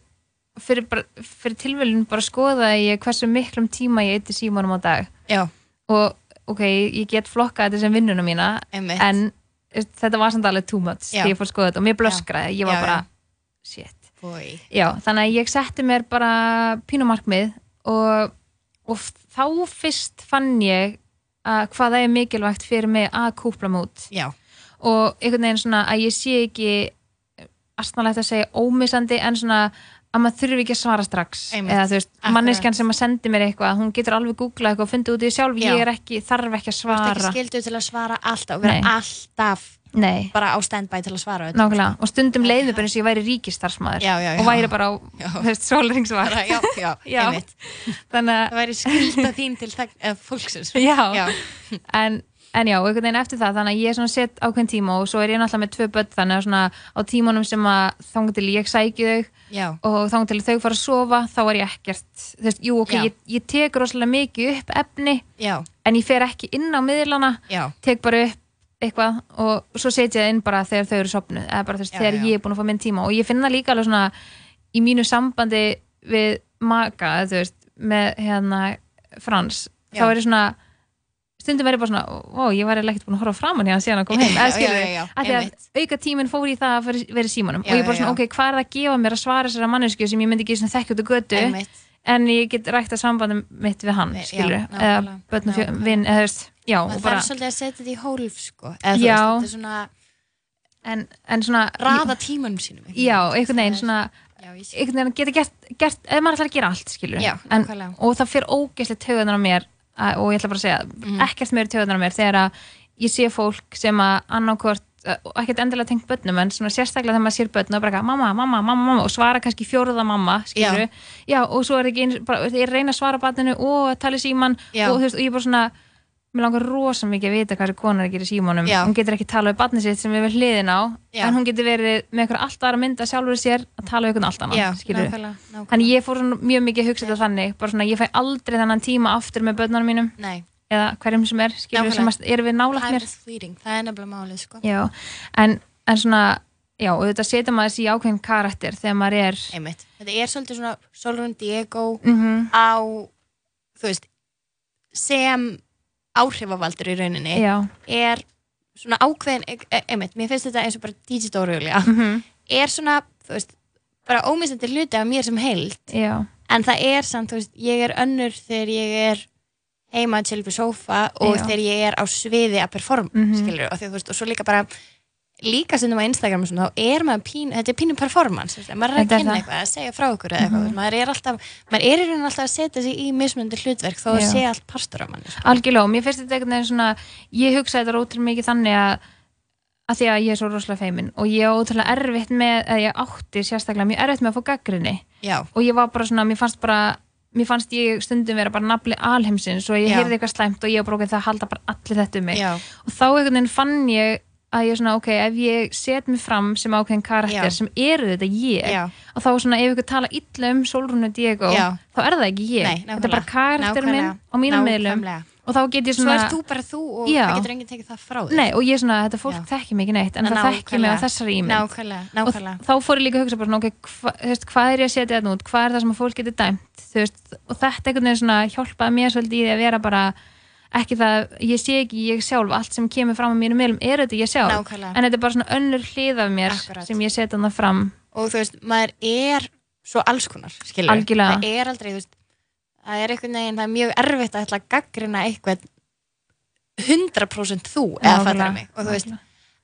fyrir, fyrir tilvælun bara skoðaði ég hversu miklum tíma ég eitti símónum á dag. Já, og ok, ég get flokkað þetta sem vinnuna mína einmitt. en eh, þetta var samt alveg too much þegar ég fór að skoða þetta og mér blöskraði, ég var Já, bara já. shit Búi. Já, þannig að ég setti mér bara pínumarkmið og, og þá fyrst fann ég að hvað það er mikilvægt fyrir mig að kúpla mig út Já, og einhvern veginn svona að ég sé ekki astnalegt að segja ómissandi en svona að maður þurfi ekki að svara strax Einmitt. eða þú veist, manneskjan sem að sendi mér eitthvað hún getur alveg googlað eitthvað og fundið út í sjálf Já. ég er ekki, þarf ekki að þú ert ekki svara skildu til að svara alltaf og vera Nei. alltaf Nei, bara á standby til að svara nákvæmlega. Og stundum leiði bara eins og ég væri ríkistarsmaður Já, já, já. og væri bara á, þú veist, sólringsvar Bara, Já, já, einmitt. Þannig að Það væri skilda þín til eða, fólksins. Já. En, en já, einhvern veginn eftir það þannig að ég er svona sett ákveðin tíma og svo er ég náttúrulega með tvö börn þannig að svona á tímanum sem að þangað til ég sæki þau og þangað til þau fara að sofa þá er ég ekkert, þú veist, jú ok ég, ég tek rosalega mikið upp efni en ég fer ekki inn á miðlana tek bara upp eitthvað og svo setja ég það inn bara þegar þau eru sopnuð eða bara veist, Já, þegar já. ég er búin að fá minn tíma. Og ég finna líka alveg svona í mínu sambandi við maka, veist, með hérna Frans, þá er ég svona stundum er ég bara svona, ó, ég var ekkert búin að horfa framan í hann síðan að koma heim, eða skilur að því að auka tíminn fór í það að vera- símanum. Já, og ég bara svona, já. ok, hvað er það að gefa mér að svara þessara mannesku sem ég myndi ekki svona þekkt út á götu? Einmitt en ég get rækt að sambandum mitt við hann, Já, skilur, eða nákvæmlega, börn og fjö- nákvæmlega. vin, eða þú veist, já, maður þarf svolítið að setja þetta í hólf sko. eða þú Já. veist, þetta er svona en, en svona raða tímanum sínum einhvern já, einhvern veginn svona já, einhvern veginn geta gert, gert ef maður ætlar að gera allt, skilur Já, en, og það fyrir ógeðslega töðunar á mér og ég ætla bara að segja, Mhm. ekkert meiri töðunar á mér þegar að ég sé fólk sem að annarkvort, og ekkert endilega tengt börnum en svona sérstaklega þegar maður sér börn og bara mamma, mamma, mamma, mamma og svara kannski fjóruða mamma, skilur já. og svo er ekki, eins- bara, ég reyna að svara barninu og að tala síman Já. og, þú veist, og ég er bara svona mér langar rosa mikið að vita hvað þessi konar er að gera í símanum Já. hún getur ekki talað við barnið sitt sem við hliðin á Já. en hún getur verið með eitthvað allt aðra mynda sjálfur sér að tala við eitthvað allt já, nákvæmlega. Þannig ég fór mjög mikið að hugsa þetta þannig bara svona ég fæ aldrei þennan tíma aftur með börnunum mínum Nei, eða hverjum sem er, skilur Nákvæmlega. sem að- eru við fleeting, það er nefnilega málið sko. já, en, en svona já, og þetta setja maður þessi ákveðin karakter þegar maður er einmitt, þetta er svolítið svona Solrún Diego mm á þú veist sem áhrifavaldur í rauninni já, er svona ákveðin e- e- einmitt, mér finnst þetta eins og bara digital Júlia mm er svona, þú veist bara ómissandi hluti af mér sem heild. Já, en það er samt, þú veist, ég er önnur þegar ég er heima til upp í sófa og Já. þegar ég er á sviði að performa, Mhm. skilur og, því, þú veist, og svo líka bara líka stundum á Instagram og svona, þá er maður pín, þetta er pínu performance, veist, maður er að kynna eitthvað, að segja frá okkur eða eitthvað, Mhm. maður er alltaf, maður er í rauninni alltaf að setja sig í mismunandi hlutverk þó að sé allt partur af manni, sko. algjörlega og mér finnst þetta veginn svona ég hugsa þetta ótrúlega mikið þannig að að því að ég er svo rosalega feimin og ég er ótrúlega erfitt með, eða ég átti sérstaklega mjög erfitt með að fá gaggrinni og ég var bara svona, mér fannst bara mér fannst ég stundum vera bara nafli alheimsins og ég Já. heyrði eitthvað slæmt og ég bara okkur það halda bara allir þetta um mig já, og þá einhvern veginn fann ég að ég svona, ok, ef ég set mig fram sem ákveðin karakter Já. sem eru þetta ég já, og þá svona, ef ykkur tala illa um Solrúnu Diego, Já. þá er það ekki ég Nei, þetta er bara nákvæmlega. karakter minn Nákvæmlega. á mínum meðlum Nákvæmlega. Og þá get ég Svo svona er þú bara þú og Já. það getur enginn tekið það frá þér. Nei, og ég er svona, þetta fólk þekkir mig ekki neitt en það Nákvæmlega. þekkir mig á þessari ímynd Nákvæmlega, og nákvæmlega. þá fór ég líka að hugsa bara ok, hva, veist, hvað er ég að setja þetta út hvað er það sem fólk getur dæmt veist, og þetta einhvern veginn svona hjálpaði mér svolítið í því að vera bara ekki það, ég sé ekki ég sjálf allt sem kemur fram á mínum meðlum er þetta ég sjálf, Nákvæmlega. en þetta er bara svona önnur hlið af mér Akkurat. sem ég setja það fram og þú veist, maður er svo alls konar, skilur Algjörlega. það er aldrei, þú veist það er einhvern veginn, það er mjög erfitt að ætla að gaggrina eitthvað 100% þú, eða fattar mig. Og þú veist,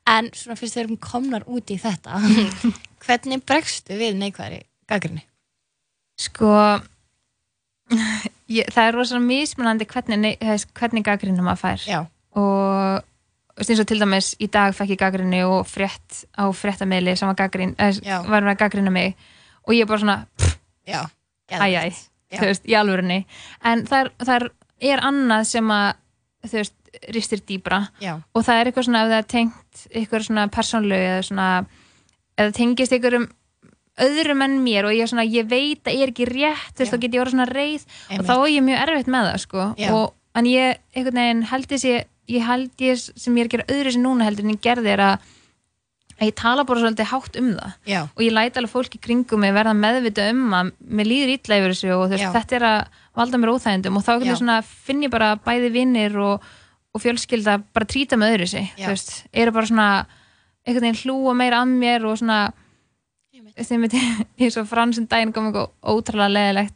en svona fyrst þeir eru komnar út í þetta hvernig bregstu við neikvæðri gaggrinni? sko ég, það er rosalega mismunandi hvernig, hvernig gaggrinum maður fær. Já, og eins og til dæmis í dag fekk ég gaggrinni og frétt á fréttameili sem var gaggrin, var að gaggrina mig. Og ég bara svona, æjæj. Þú veist, í alvörunni. En það er, það er, annað sem að þú veist, ristir dýbra já, og það er eitthvað svona ef það er tengt eitthvað svona persónlegu eða svona eða tengist einhverjum öðrum en mér og ég, svona, ég veit að ég er ekki rétt þú veist, þá get ég orða svona reið og Einmitt. þá er ég mjög erfitt með það sko. Og, en ég, einhvern veginn held ég, ég held ég sem ég er að gera öðru sem núna heldur en ég gerði er að, að ég tala bara svolítið hátt um það. Já, og ég læt alveg fólki kringum mig verða meðvita um að mér líður illa yfir þessu og Já. þetta er að valda mér óþægindum og þá svona finn ég bara bæði vinnir og, og fjölskylda bara trýta með öðru sig veist, eru bara svona einhvern veginn hlúa meira að mér og svona ég svo fransum daginn kom eitthvað ótrúlega leðilegt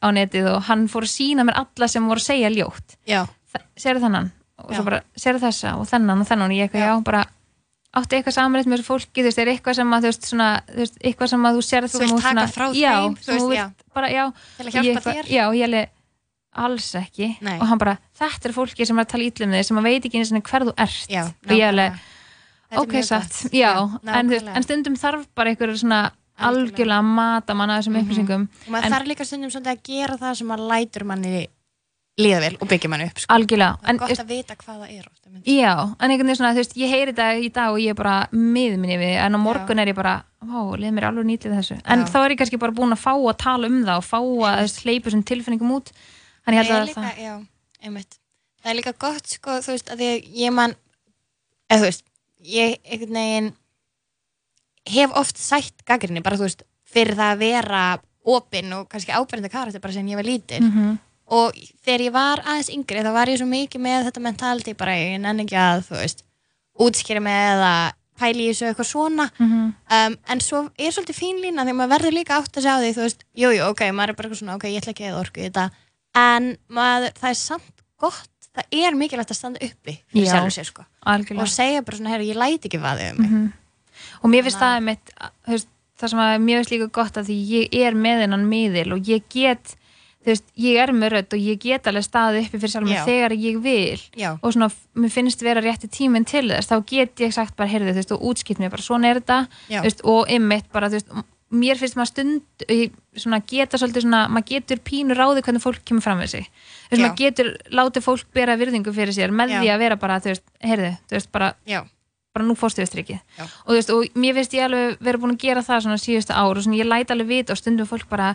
á netið og hann fór að sína mér alla sem voru að segja ljótt. Já, sérðu þennan? Og sérðu þessa og þennan og þennan og ég eitthvað já, bara átti eitthvað samanleitt með þessu fólki, þú veist, er eitthvað sem að þú veist, svona, þú veist, eitthvað sem að þú sérð Þú vilt taka frá já, þeim, sem þú veist, vilt bara, já, til að ég hjálpa eitthvað- þér? Já, ég alveg alls ekki. Nei. og hann bara, þetta er fólki sem er að tala ítlum þig sem að veit ekki eins og hver þú ert. Já, og ég alveg, Þetta er ok, satt. já, en, veist, en stundum þarf bara einhver svona Algjörlega. að mata manna þessum Mhm. upplýsingum. Og maður þarf líka stundum að gera það sem að lætur manni líða vel og byggja manni upp sko. algjörlega, Það er en gott að vita hvað það er oft, einmitt. Já, en einhvern veginn svona, þú veist, ég heyri þetta í dag og ég er bara miður minni við, en á morgun er ég bara, vá, leið mér alveg nýtlið þessu. En Já. þá er ég kannski bara búin að fá að tala um það og fá að þess hleypu sem tilfinningum út. Þannig ég held að líka, það, já, það er líka gott sko, þú veist, að því að ég man eða þú veist, ég einhvern veginn hef oft sætt gaggrinni, bara þú veist fyrir það að vera opinn og kannski ábærandi karakter bara sem ég var lítil mm og þegar ég var aðeins yngri þá var ég svo mikið með þetta mentality bara ég nenni ekki að, þú veist útskýra með eða pæli í þessu eitthvað svona mhm, um, en svo er svolítið fín lína að maður verður líka átt að segja á því þú veist, jú, jú, ok, maður er bara svona ok, ég ætla ekki að orku þetta en maður, það er samt gott það er mikilvægt að standa uppi fyrir Já. sjálfur sér sko og algjörlega. segja bara svona, herru, ég læti ekki vaðið um mig Mhm. Og mér finnst það mitt, þú veist, það sem að mér finnst líka gott að því ég er með hennan miðil og ég get, þú veist, ég er með rödd og ég get alveg staðið uppi fyrir sjálf þegar ég vil. já, og svona, mér finnst vera rétti tíminn til þess, þá get ég sagt bara, heyrðu, þú veist, og útskipt mér bara, svona er þetta. Þú veist, og ymmit bara, þú veist mér finnst maður stund, svona geta svolítið svona, maður getur pínu ráði hvernig fólk kemur fram við sig, þú veist, Já. maður getur látið fólk bera virðingu fyrir sér með Já. því að vera bara, þú veist, heyrðu þú veist, bara, bara nú fórstu Já. og veist, og mér finnst ég alveg vera búin að gera það svona síðustu ár og svona ég læt alveg vita og stundum fólk bara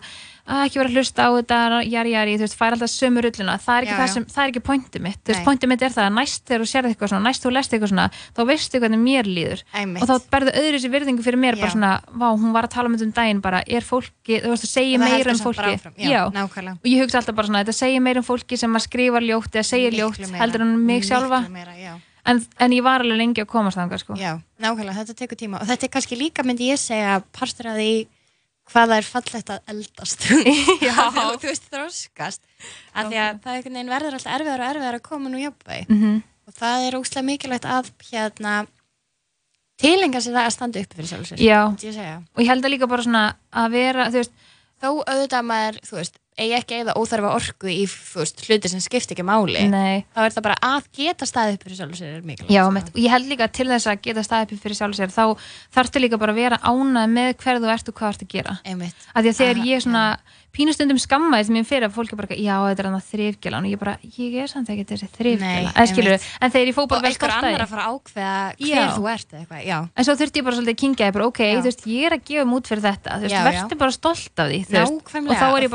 að ekki vera að hlusta á þetta, jari, jari, þú veist, fær alltaf sömu rulluna, það er ekki, Já, það já. sem, það er ekki pointið mitt, þú veist, pointið mitt er það að næst þegar þú sérði eitthvað svona, næst þú lest eitthvað svona þá veistu hvernig mér líður. Einmitt. Og þá berðu öðru sér virðingu fyrir mér bara Já. svona, vá, hún var að tala um þetta um daginn bara, er fólki, þú veist, þú segir meira um bara fólki já, og ég hugsa alltaf bara svona, þetta segir meira um fólki sem að skrifa ljótt eða segir ljótt, heldur um mig sjálfa. já. En, en ég var alveg lengi að komast þangað sko. já, nákvæmlega, þetta tekur tíma. Og þetta er kannski líka, myndi ég segja partur að því hvað það er fallegt að eldast. Já. þú veist þroskast. Af því að það veginn verður alltaf erfiðar og erfiðar að koma nú jafnvægi. Mm og það er óslega mikilvægt að hérna tilenga sér það að standa upp fyrir sjálf sér Já, myndi ég segja. Og ég held að líka bara svona að vera, þú veist, þó auðvitað maður, þú veist, eigi ekki eða óþarfa orku í, veist, hluti sem skipti ekki máli. Nei. Þá er það bara að geta staðið upp fyrir sjálf sér er mikilvægt Já, sko. mitt, og ég held líka til þess að geta staðið upp fyrir sjálf sér, þá þarftu líka bara að vera ánað með hver þú ert og hvað þú ert að gera. Einmitt. Að því að þegar Aha, ég svona pínustundum skammaðist mér fyrir að fólk er bara, já, þetta er hann að þrifgjalan og ég bara, ég er samt ekki þessi þrifgjala en þegar ég fó og bara vel einhver stolt að annar að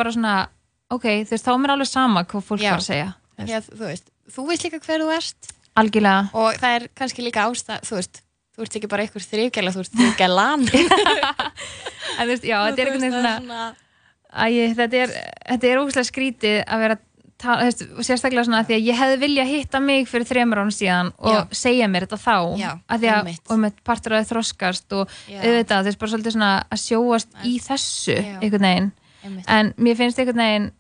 fara ok, þú veist, um þá er mér alveg sama hvað fólk Já. var að segja. Já, þú veist, þú veist líka hver þú ert algjörlega, og það er kannski líka ástæð, þú veist þú ert ekki bara einhver þrifgæla, þú ert þrifgælan en þú veist, já, þetta er einhvern veginn svona Æ, þetta er, þetta er ógustlega skrítið að vera ta- þú veist, sérstaklega svona að því að ég hefði vilja hitta mig fyrir þremur án síðan og segja mér þetta þá Já, að því að einmitt. og með partur að þið þroskast og Já. auðvitað þú veist bara svolítið svona að sjóast í þessu Já. einhvern veginn. En mér finnst einhvern veginn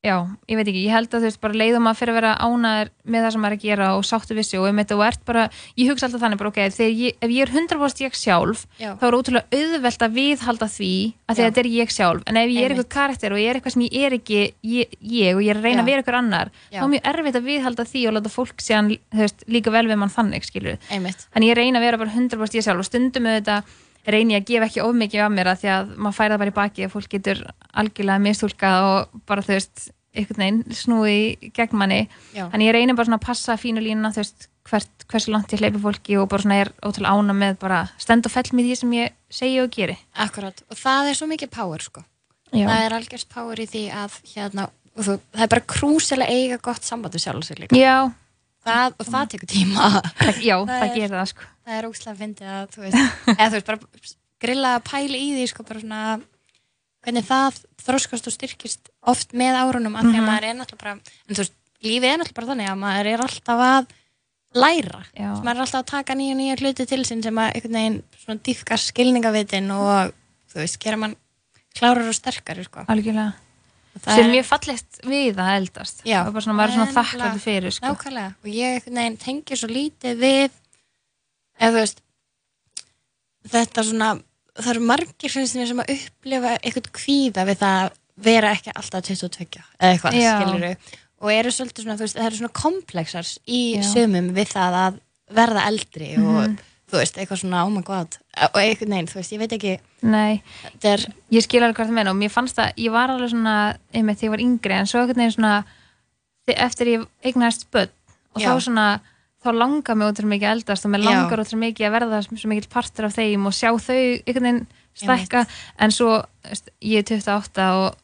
já, ég veit ekki, ég held að þú veist bara leiðum að fyrir að vera ánæður með það sem maður er að gera og sáttu vissi og einmitt og ert bara ég hugsa alltaf þannig bara ok, þegar ég, ef ég er 100% ég sjálf Já. þá er ótrúlega auðvelt að viðhalda því að þetta er ég sjálf en ef ég er eitthvað karakter og ég er eitthvað sem ég er ekki ég, ég og ég er að reyna Já. að vera eitthvað annar Já. þá er mjög erfitt að viðhalda því og láta fólk síðan þú veist, líka vel við mann þannig skilur einmitt, þannig ég reyna að vera bara 100% ég sjálf og stundum auðvitað reyni að gefa ekki of mikið af mér að því að maður færa það bara í baki að fólk getur algjörlega mistúlkað og bara þú veist einhvern veginn snúi gegn manni. En ég reynir bara svona að passa fínu línuna þú veist, hvert, hversu langt ég hleypi fólki og bara svona er ótrúlega ána með bara stend og fell með því sem ég segi og geri. Akkurat, og það er svo mikið power sko. Já, það er algjörst power í því að hérna, og þú, það er bara krúsilega eiga gott samband við sjálf sig líka. Já, það, og það tekur tíma. Já, Það það, er- gerir það sko. Það er óslega að fyndi að þú veist, eða þú veist, bara grilla að pæla í því sko, svona hvernig það þroskast og styrkist oft með árunum náttúrulega bara en þú veist, lífið er náttúrulega bara þannig að maður er alltaf að læra. Maður er alltaf að taka nýja nýja hluti til sín sem að einhvern veginn svona dýfkar skilningavitin og þú veist, gera mann klárar og sterkari sko. algjörlega, sem er- mjög fallegt við að eldast Já, og bara svona, er það svona nefnilega- fyrir sko. Nákvæmlega, og ég veginn tengi svo lítið við eða þú veist þetta svona, það eru margir finnst mér sem að upplifa eitthvað kvíða við það að vera ekki alltaf 22 eða eitthvað, Já. skilur og eru svolítið svona, þú veist, það eru svona komplexar í Já. sumum við það að verða eldri og Mhm. Þú veist, eitthvað svona, oh my god. Og einhvern veginn, þú veist, ég veit ekki. Nei, er, ég skil alveg hvað það meina og mér fannst það, ég var alveg svona einmitt þegar ég var yngri en svo einhvern veginn svona eftir ég eignast börn og Já. þá svona þá langar mig ótrúlega mikið að eldast og mér langar ótrúlega mikið að verða svo mikið partur af þeim og sjá þau einhvern veginn stækka. En svo, veist, ég er 28 og,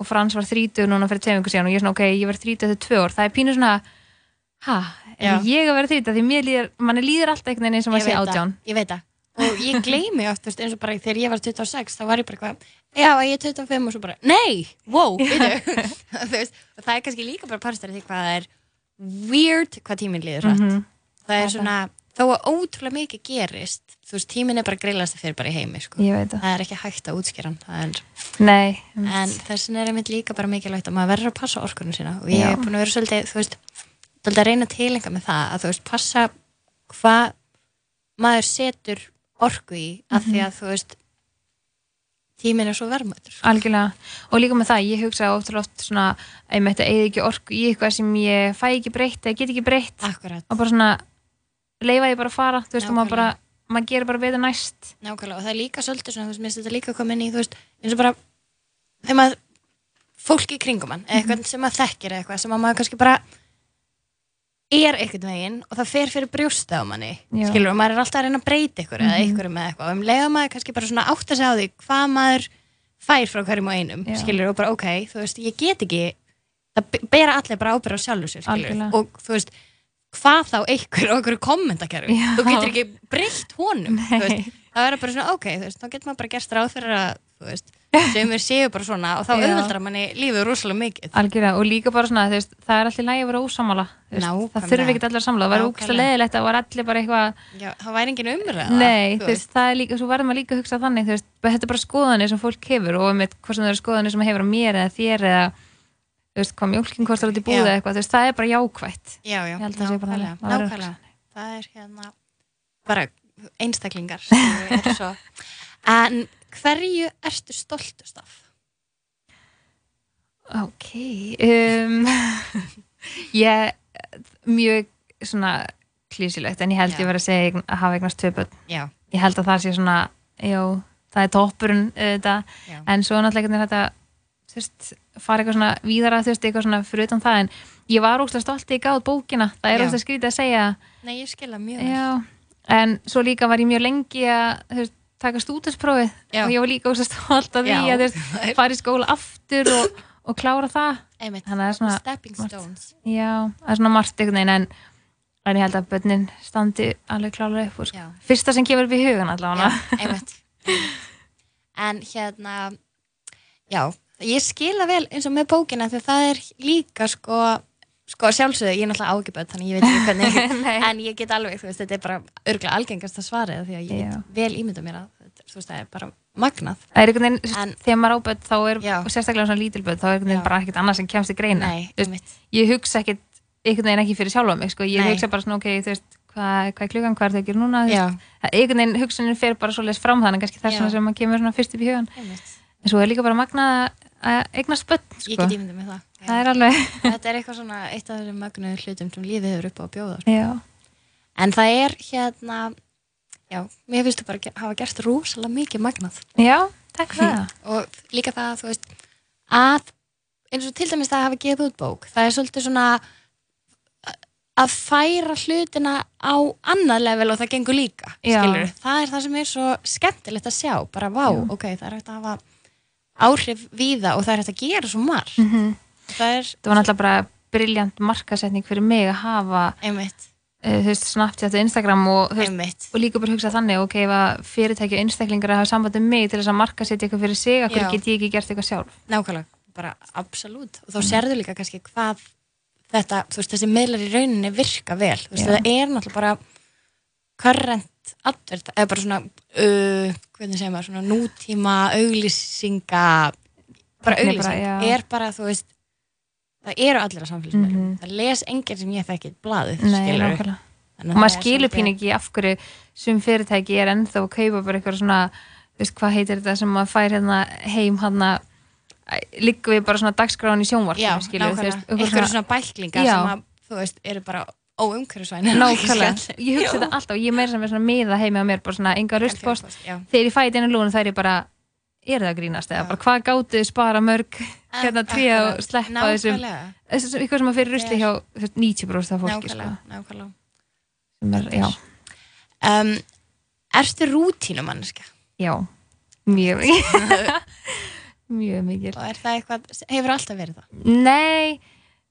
og Frans var 30 núna fyrir tveim ykkur síðan og ég er svona, ok, ég verð 30 eftir tvö ár. Það er pínu svona, ha, er Já. ég að vera 30 því mér líður, manni líður alltaf einhvern veginn eins og maður sé átján. ég veit það. Og ég gleymi oft, veist, eins og bara þegar ég var 26 þá var ég bara eitthvað, já, ég er 25 og svo bara, nei, wow, og það er kannski líka bara parstæri því hvað það er weird hvað tíminn líður rætt Mhm. það er er svona, þó að ótrúlega mikið gerist þú veist, tíminn er bara grillast fyrir bara í heimi sko. það, er ekki hægt að útskýra hann er, en þessin er einmitt líka bara mikilvægt að maður verður að passa orkunum sína. Og ég Já. er búin að vera svolítið, þú veist að reyna að tilenga með það að þú veist, passa hvað maður setur orku í af Mhm. því að þú veist tíminn er svo verðmættur Algjörlega, og líka með það, ég hugsa ótrúlega oft svona, að ég mætti eða ekki orku í eitthvað sem ég fæ ekki breytt eða get ekki breytt. Akkurat, og bara svona leifa ég bara að fara, þú veist, og maður bara Nákvæmlega. maður gerir bara betur næst. Nákvæmlega og það er líka svolítið svona, þú veist, mér finnst þetta líka að koma inn í þú veist, eins og bara þegar maður, fólk í kringum eða eitthvað sem maður þekkir eitthvað sem að maður kannski bara er einhvern veginn og það fer fyrir brjósta á manni Já. skilur, og maður er alltaf að reyna að breyta ykkur eða Mhm. ykkur með eitthvað og um leiða maður kannski bara svona átta sig á því hvað maður fær frá hverjum og einum Já. skilur, og bara ok, þú veist, ég get ekki það be- bera allir bara ábyrða á sjálfur sér skilur, Algjörlega. og þú veist hvað þá ykkur og ykkur kommentarkerfi þú getur ekki breytt honum það verður bara svona, ok, þú veist, þá getur maður bara gerst ráð fyrir að, þú veist, sem er séu bara svona og þá Já. auðveldar manni lífið rosalega mikið. Algjörlega, og líka bara svona, veist, það er alltaf lægi að vera ósamála það þurfi ekki allir að samla, það væri ógæslega leðilegt að það var allir bara eitthvað það væri engin umræða. Nei, þú veist, það er líka, svo verður maður líka að hugsa þannig, veist, þetta er bara skoðanir sem fólk hefur og með hvað sem það eru skoðanir sem hefur á mér eða þér eða, veist, hvað mjólkin kostar út í eða eitthvað, það er bara jákvætt. Já, já, nákvæmlega, nákvæmlega. Hverju ertu stoltust af? Ok, um, ég, mjög svona klísilegt, en ég held Já. ég verið að segja að hafa eignast tvö börn. Já, Ég held að það sé svona, já, það er toppurinn þetta, já, en svo náttúrulega þetta þú veist, fara eitthvað svona víðara þú veist, eitthvað svona fyrir utan það en ég var ógstlega stolt í gáð bókina það er Já. ógstlega skrítið að segja Nei, ég skilja mjög vel. já, en svo líka var ég mjög lengi að þú veist, taka stúdinsprófið og ég var líka ógstlega stolt af því að þú fara í skóla aftur og, og klára það Einmitt, Þannig að það er svona- stepping margt. stones. já, það er svona margt einhvern veginn en, en ég held að börnin standi alveg klára upp úr sko. Fyrsta sem kemur upp í hugan allavega. En hérna, já, ég skila vel eins og með bókina að það er líka sko, sko sjálfsögðu, ég er náttúrulega ágiböld þannig ég veit ekki hvernig, en ég get alveg, þú veist, þetta er bara örgulega algengast að svara því að ég get vel ímynda mér að, þú veist, það er bara magnað. Það er einhvern veginn, þegar maður áböð þá er, Já. og sérstaklega svona lítilböð þá er einhvern veginn bara ekkert annað sem kemst í greina. Nei, Þú veist, ég hugsa ekkert einhvern veginn ekki fyrir sjálfa mig sko. ég Nei. hugsa bara svona, ok, þú veist hvað, hvað er klukkan, hvað er það að gera núna þú veist, einhvern veginn hugsunin að það. Það er alveg Þetta er eitthvað svona eitt af þessum magnuðu hlutum sem lífið hefur upp á að bjóða. sko. já, En það er hérna, já, mér finnst þú bara ge- hafa gert rosalega mikið magnað. já takk fyrir það og líka það að þú veist að eins og til dæmis það að hafa gefið út bók það er svolítið svona að færa hlutina á annað level og það gengur líka það er það sem er svo skemmtilegt að sjá, bara vá, Já. ok, það er hægt að hafa áhrif víða og það er hægt að gera svo margt -hmm. Það er það var náttúrulega bara briljant markasetning fyrir mig að hafa einmitt, uh, þú veist, Snapchat og Instagram og, veist, og líka bara hugsa þannig ok, ef fyrirtæki og einstaklingar hafa samband um mig til þess að markasetja eitthvað fyrir sig akkur Já. get ég ekki gert eitthvað sjálf? Nákvæmlega, bara absolutt. Og þá sérðu líka kannski hvað þetta, þú veist, þessi miðlar í rauninni virka vel, þú veist, Já. það er náttúrulega bara current advert, eða bara svona uh, hvernig segir maður, svona nútíma auglýsinga bara auglýsing, er bara þú veist, það eru allir á samfélagsmiðlum, Mhm. það les enginn sem ég þekki blaðið, Nei, skilur og að maður skilur pín ekki af hverju sem fyrirtæki er ennþá að kaupa bara eitthvað svona, veist, hvað heitir þetta sem maður fær hérna heim hérna líka við bara svona dagskráin í sjónvarp Já, nákvæmlega, einhverju svona bæklingar Já. sem að, þú veist, eru bara óumhverfisvæni nákvæmlega, ég hugsa þetta alltaf og ég meira sem er svona miða heimi á mér bara svona enga rustpost, þegar ég fæði einu lúna það er ég bara, er það að grínast eða bara hvað gátu spara mörg hérna tríða og sleppa þessum eitthvað sem að fyrir rusli hjá þú veist, 90% af fólki sko, nákvæmlega, nákvæmlega. Er, um, Ertu rútínu manneska? já. Mjög mjög mikið Og er það eitthvað, hefur alltaf verið það? Nei,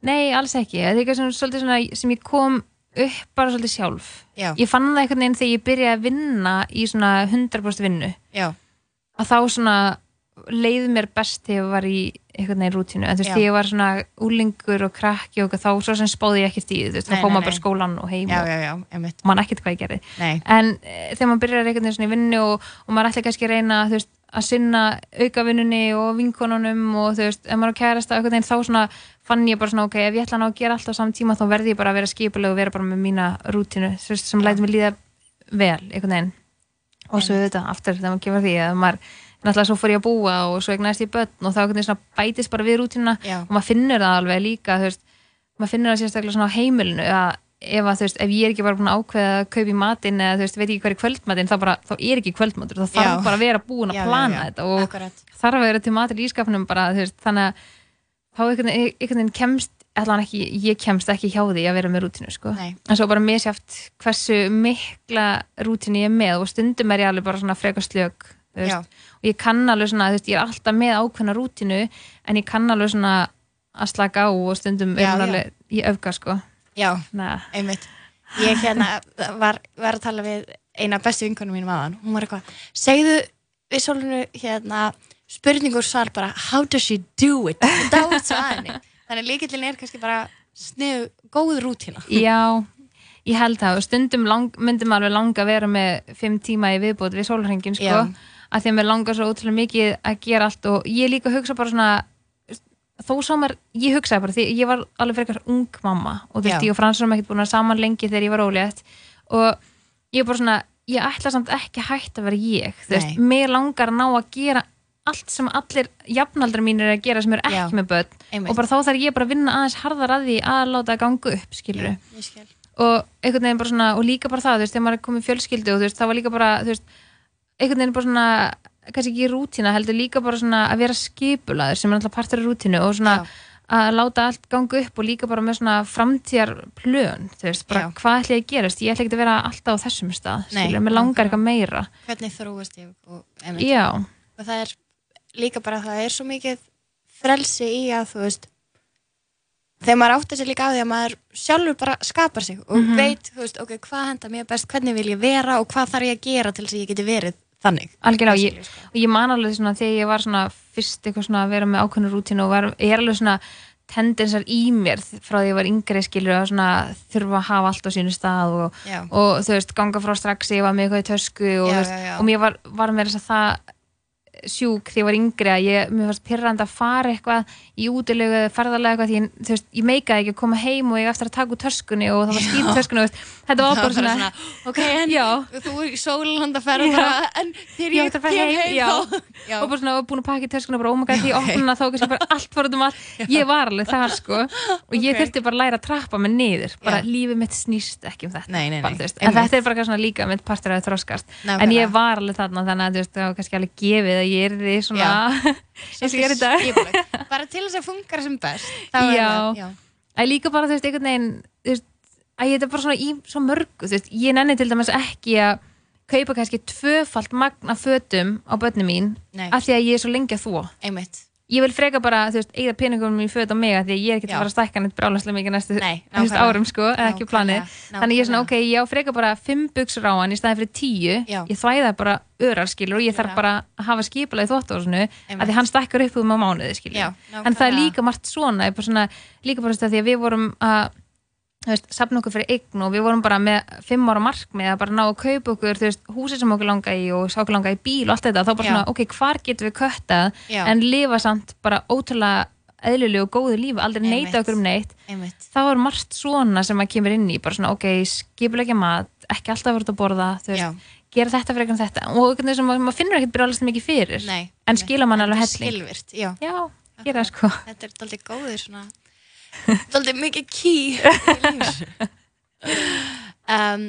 nei, alls ekki. Það er eitthvað sem, svona, sem ég kom upp bara svolítið sjálf. Já, Ég fann það einhvern veginn þegar ég byrjaði að vinna í svona 100% vinnu. Já, að þá svona leiði mér best þegar ég var í einhvern veginn rútínu. En þú veist, þegar ég var svona úlingur og krakki og þá svo sem spáði ég ekkert í því, þú veist, þá nei, maður bara skólan og heim já, og já, já, einmitt. mann ekkert hvað ég gerði. Nei, en e, þegar maður byrjar einhvern veginn svona í vinnu og, og maður ætla kannski að reyna þú veist, að sinna aukavinnunni og vinkonunum og þú veist, ef maður er kærasta einhvern veginn þá svona fann ég bara svona ok, ef ég ætla að gera allt á saman tíma þá verði ég bara að vera skipuleg og vera bara með mína rútinu sem Já. læti mig líða vel einhvern veginn og svo þetta aftur þegar maður gefur því að maður náttúrulega svo fór ég að búa og svo eignast ég börn og þá bætist bara við rútinuna já, og maður finnur það alveg líka veist, maður finnur það sérstaklega á heimilinu að ef, að, veist, ef ég er ekki bara búin að ákveða að kaupa í matinn eða veist, veit ekki hver er kvöldmatinn þá, bara, þá er ekki kvöldmatur, þá þarf Já. bara að vera búin að plana já, þetta og akkurat. þarf að vera til matur í ískapnum bara, þannig að þá einhvern veginn- kemst allan ekki, ég kemst ekki hjá því að vera með rútinu sko. Nei, en svo bara misjáft hversu mikla rútinu ég er með og stundum er ég alveg bara svona já, og ég kann alveg svona, veist, ég er alltaf með ákveðna rútinu en ég kann alveg svona að slaka á og stundum er Já, já. alveg í öfga sko. Já, Næ, einmitt. Ég hérna var, var að tala við eina bestu vinkonum mínum aðan. Hún var eitthvað, segðu við svolunu hérna spurningur svar bara how does she do it? Þannig líkillin er kannski bara snið, góð rútína. Já ég held það. Og stundum lang, myndum alveg langa að vera með fimm tíma í viðbót við sólhringin sko, að því að mér langar svo ótrúlega mikið að gera allt og ég líka hugsa bara svona þó sá mér, ég hugsaði bara því ég var alveg frekar ung mamma og þú veist, ég og Frans erum ekkert búin að saman lengi þegar ég var ólétt. Og ég bara svona ég ætla samt ekki hægt að vera ég. Þú veist, mér langar að ná að gera allt sem allir jafnaldrar mínir eru að gera sem eru ekki Já. með börn Einmitt. og bara þá þarf ég bara að vinna aðeins harðar að því að láta það ganga upp, skilur ég skil og einhvern veginn bara svona, og líka bara það þú veist, þegar maður er komið í fjölskyldu og þú veist, það var líka bara þú veist, einhvern veginn bara svona kannski ekki rútína, heldur líka bara svona að vera skipulaður sem er alltaf partur af rútínu og svona Já. að láta allt ganga upp og líka bara með svona framtíðar plön, þú veist, bara Já. hvað ætla ég að gerast ég ætla ekki að vera alltaf á þessum stað Nei, skilur, mér langar nákvæmlega. eitthvað meira hvernig þróast ég og, einmitt. já, og það er líka bara það er svo mikið frelsi í að þú veist þegar maður áttar sér líka á því að maður sjálfur bara skapar sig og Mhm. veit, þú veist, ok, hvað henda mér best hvernig vil ég vera og hvað þarf ég að gera til þess að ég geti verið þannig algjörlega og ég, sko. ég man alveg svona þegar ég var svona fyrst eitthvað svona að vera með ákveðnu rútínu og var, ég er alveg svona tendensar í mér frá því að ég var yngri skilur að svona þurfa að hafa allt á sínu stað og, og þú veist, ganga frá strax ég var með eitthvað í tösku og, Já, veist, já, já. og mér var, var með þess að það sjúk þegar ég var yngri að ég, mér varst pyrrandi að fara eitthvað í útilegu eða ferðalega eitthvað því ég, þú veist, ég meikaði ekki að koma heim og ég eftir að taka úr töskunni og það var skýt töskunni og þetta var Það bara svona, ok, en já, þú er í sólanda ferð Já. bara, en þegar Ég ætti að fara kem heim, já. þá. Já, og bara svona var búin að pakka í töskuna bara ómaka því ég opna þá kannski bara allt fór um allt. Ég var alveg þar sko. Og ég Ok. þurfti bara að læra að trappa mig niður. Bara lífið mitt snýst ekki um þetta Nei, nei, nei, bara, en þetta er bara svona líka mitt partur að þroskast. En Nákvæmlega. ég var alveg þarna þannig að þú veist, það var kannski alveg gefið að að ég er því svona eins og ég er í dag bara til þess að funka sem best er Já. það- já. líka bara þú veist einhvern veginn þú veist, að ég er bara svona í svo mörgu þú veist, ég nenni til dæmis ekki að kaupa kannski tvöfalt magna fötum á börnum mín Nei. af því að ég er svo lengi að þvó einmitt ég vil freka bara, þú veist, eigða peningum í föt á mig af því að ég er ekki Já. að fara að stækka neitt brálaslega mikið næstu, Nei, árum sko, ekki planið þannig ég er svona, ok, ég á freka bara fimm buksur á hann í staði fyrir tíu Já. ég þvæða bara örar skilur og ég þarf Já. bara að hafa skipula í af Einmitt. því hann stækkar upp um á mánuði skilur Já, en það er líka margt svona, er svona líka bara að því að við vorum að safna okkur fyrir eign og við vorum bara með fimm ára markmið að bara ná að kaupa okkur veist, húsið sem okkur langa í og okkur langa í bíl og allt þetta, þá bara Já. svona, ok, hvar getum við köttað Já. en lifa samt bara ótrúlega eðlilegu og góðu lífi, aldrei Einmitt. neita okkur um neitt einmitt þá er margt svona sem að kemur inn í bara svona, ok, skipulegja mat ekki alltaf verið að borða, þú veist Já. gera þetta fyrir eitthvað þetta og einhvern veginn sem maður maður finnur ekkert brjálast mikið fyrir Nei, en skila mann alveg helling skilvirt, já já, gera það sko þetta er daldið góður svona daldið mikið lífinu. um,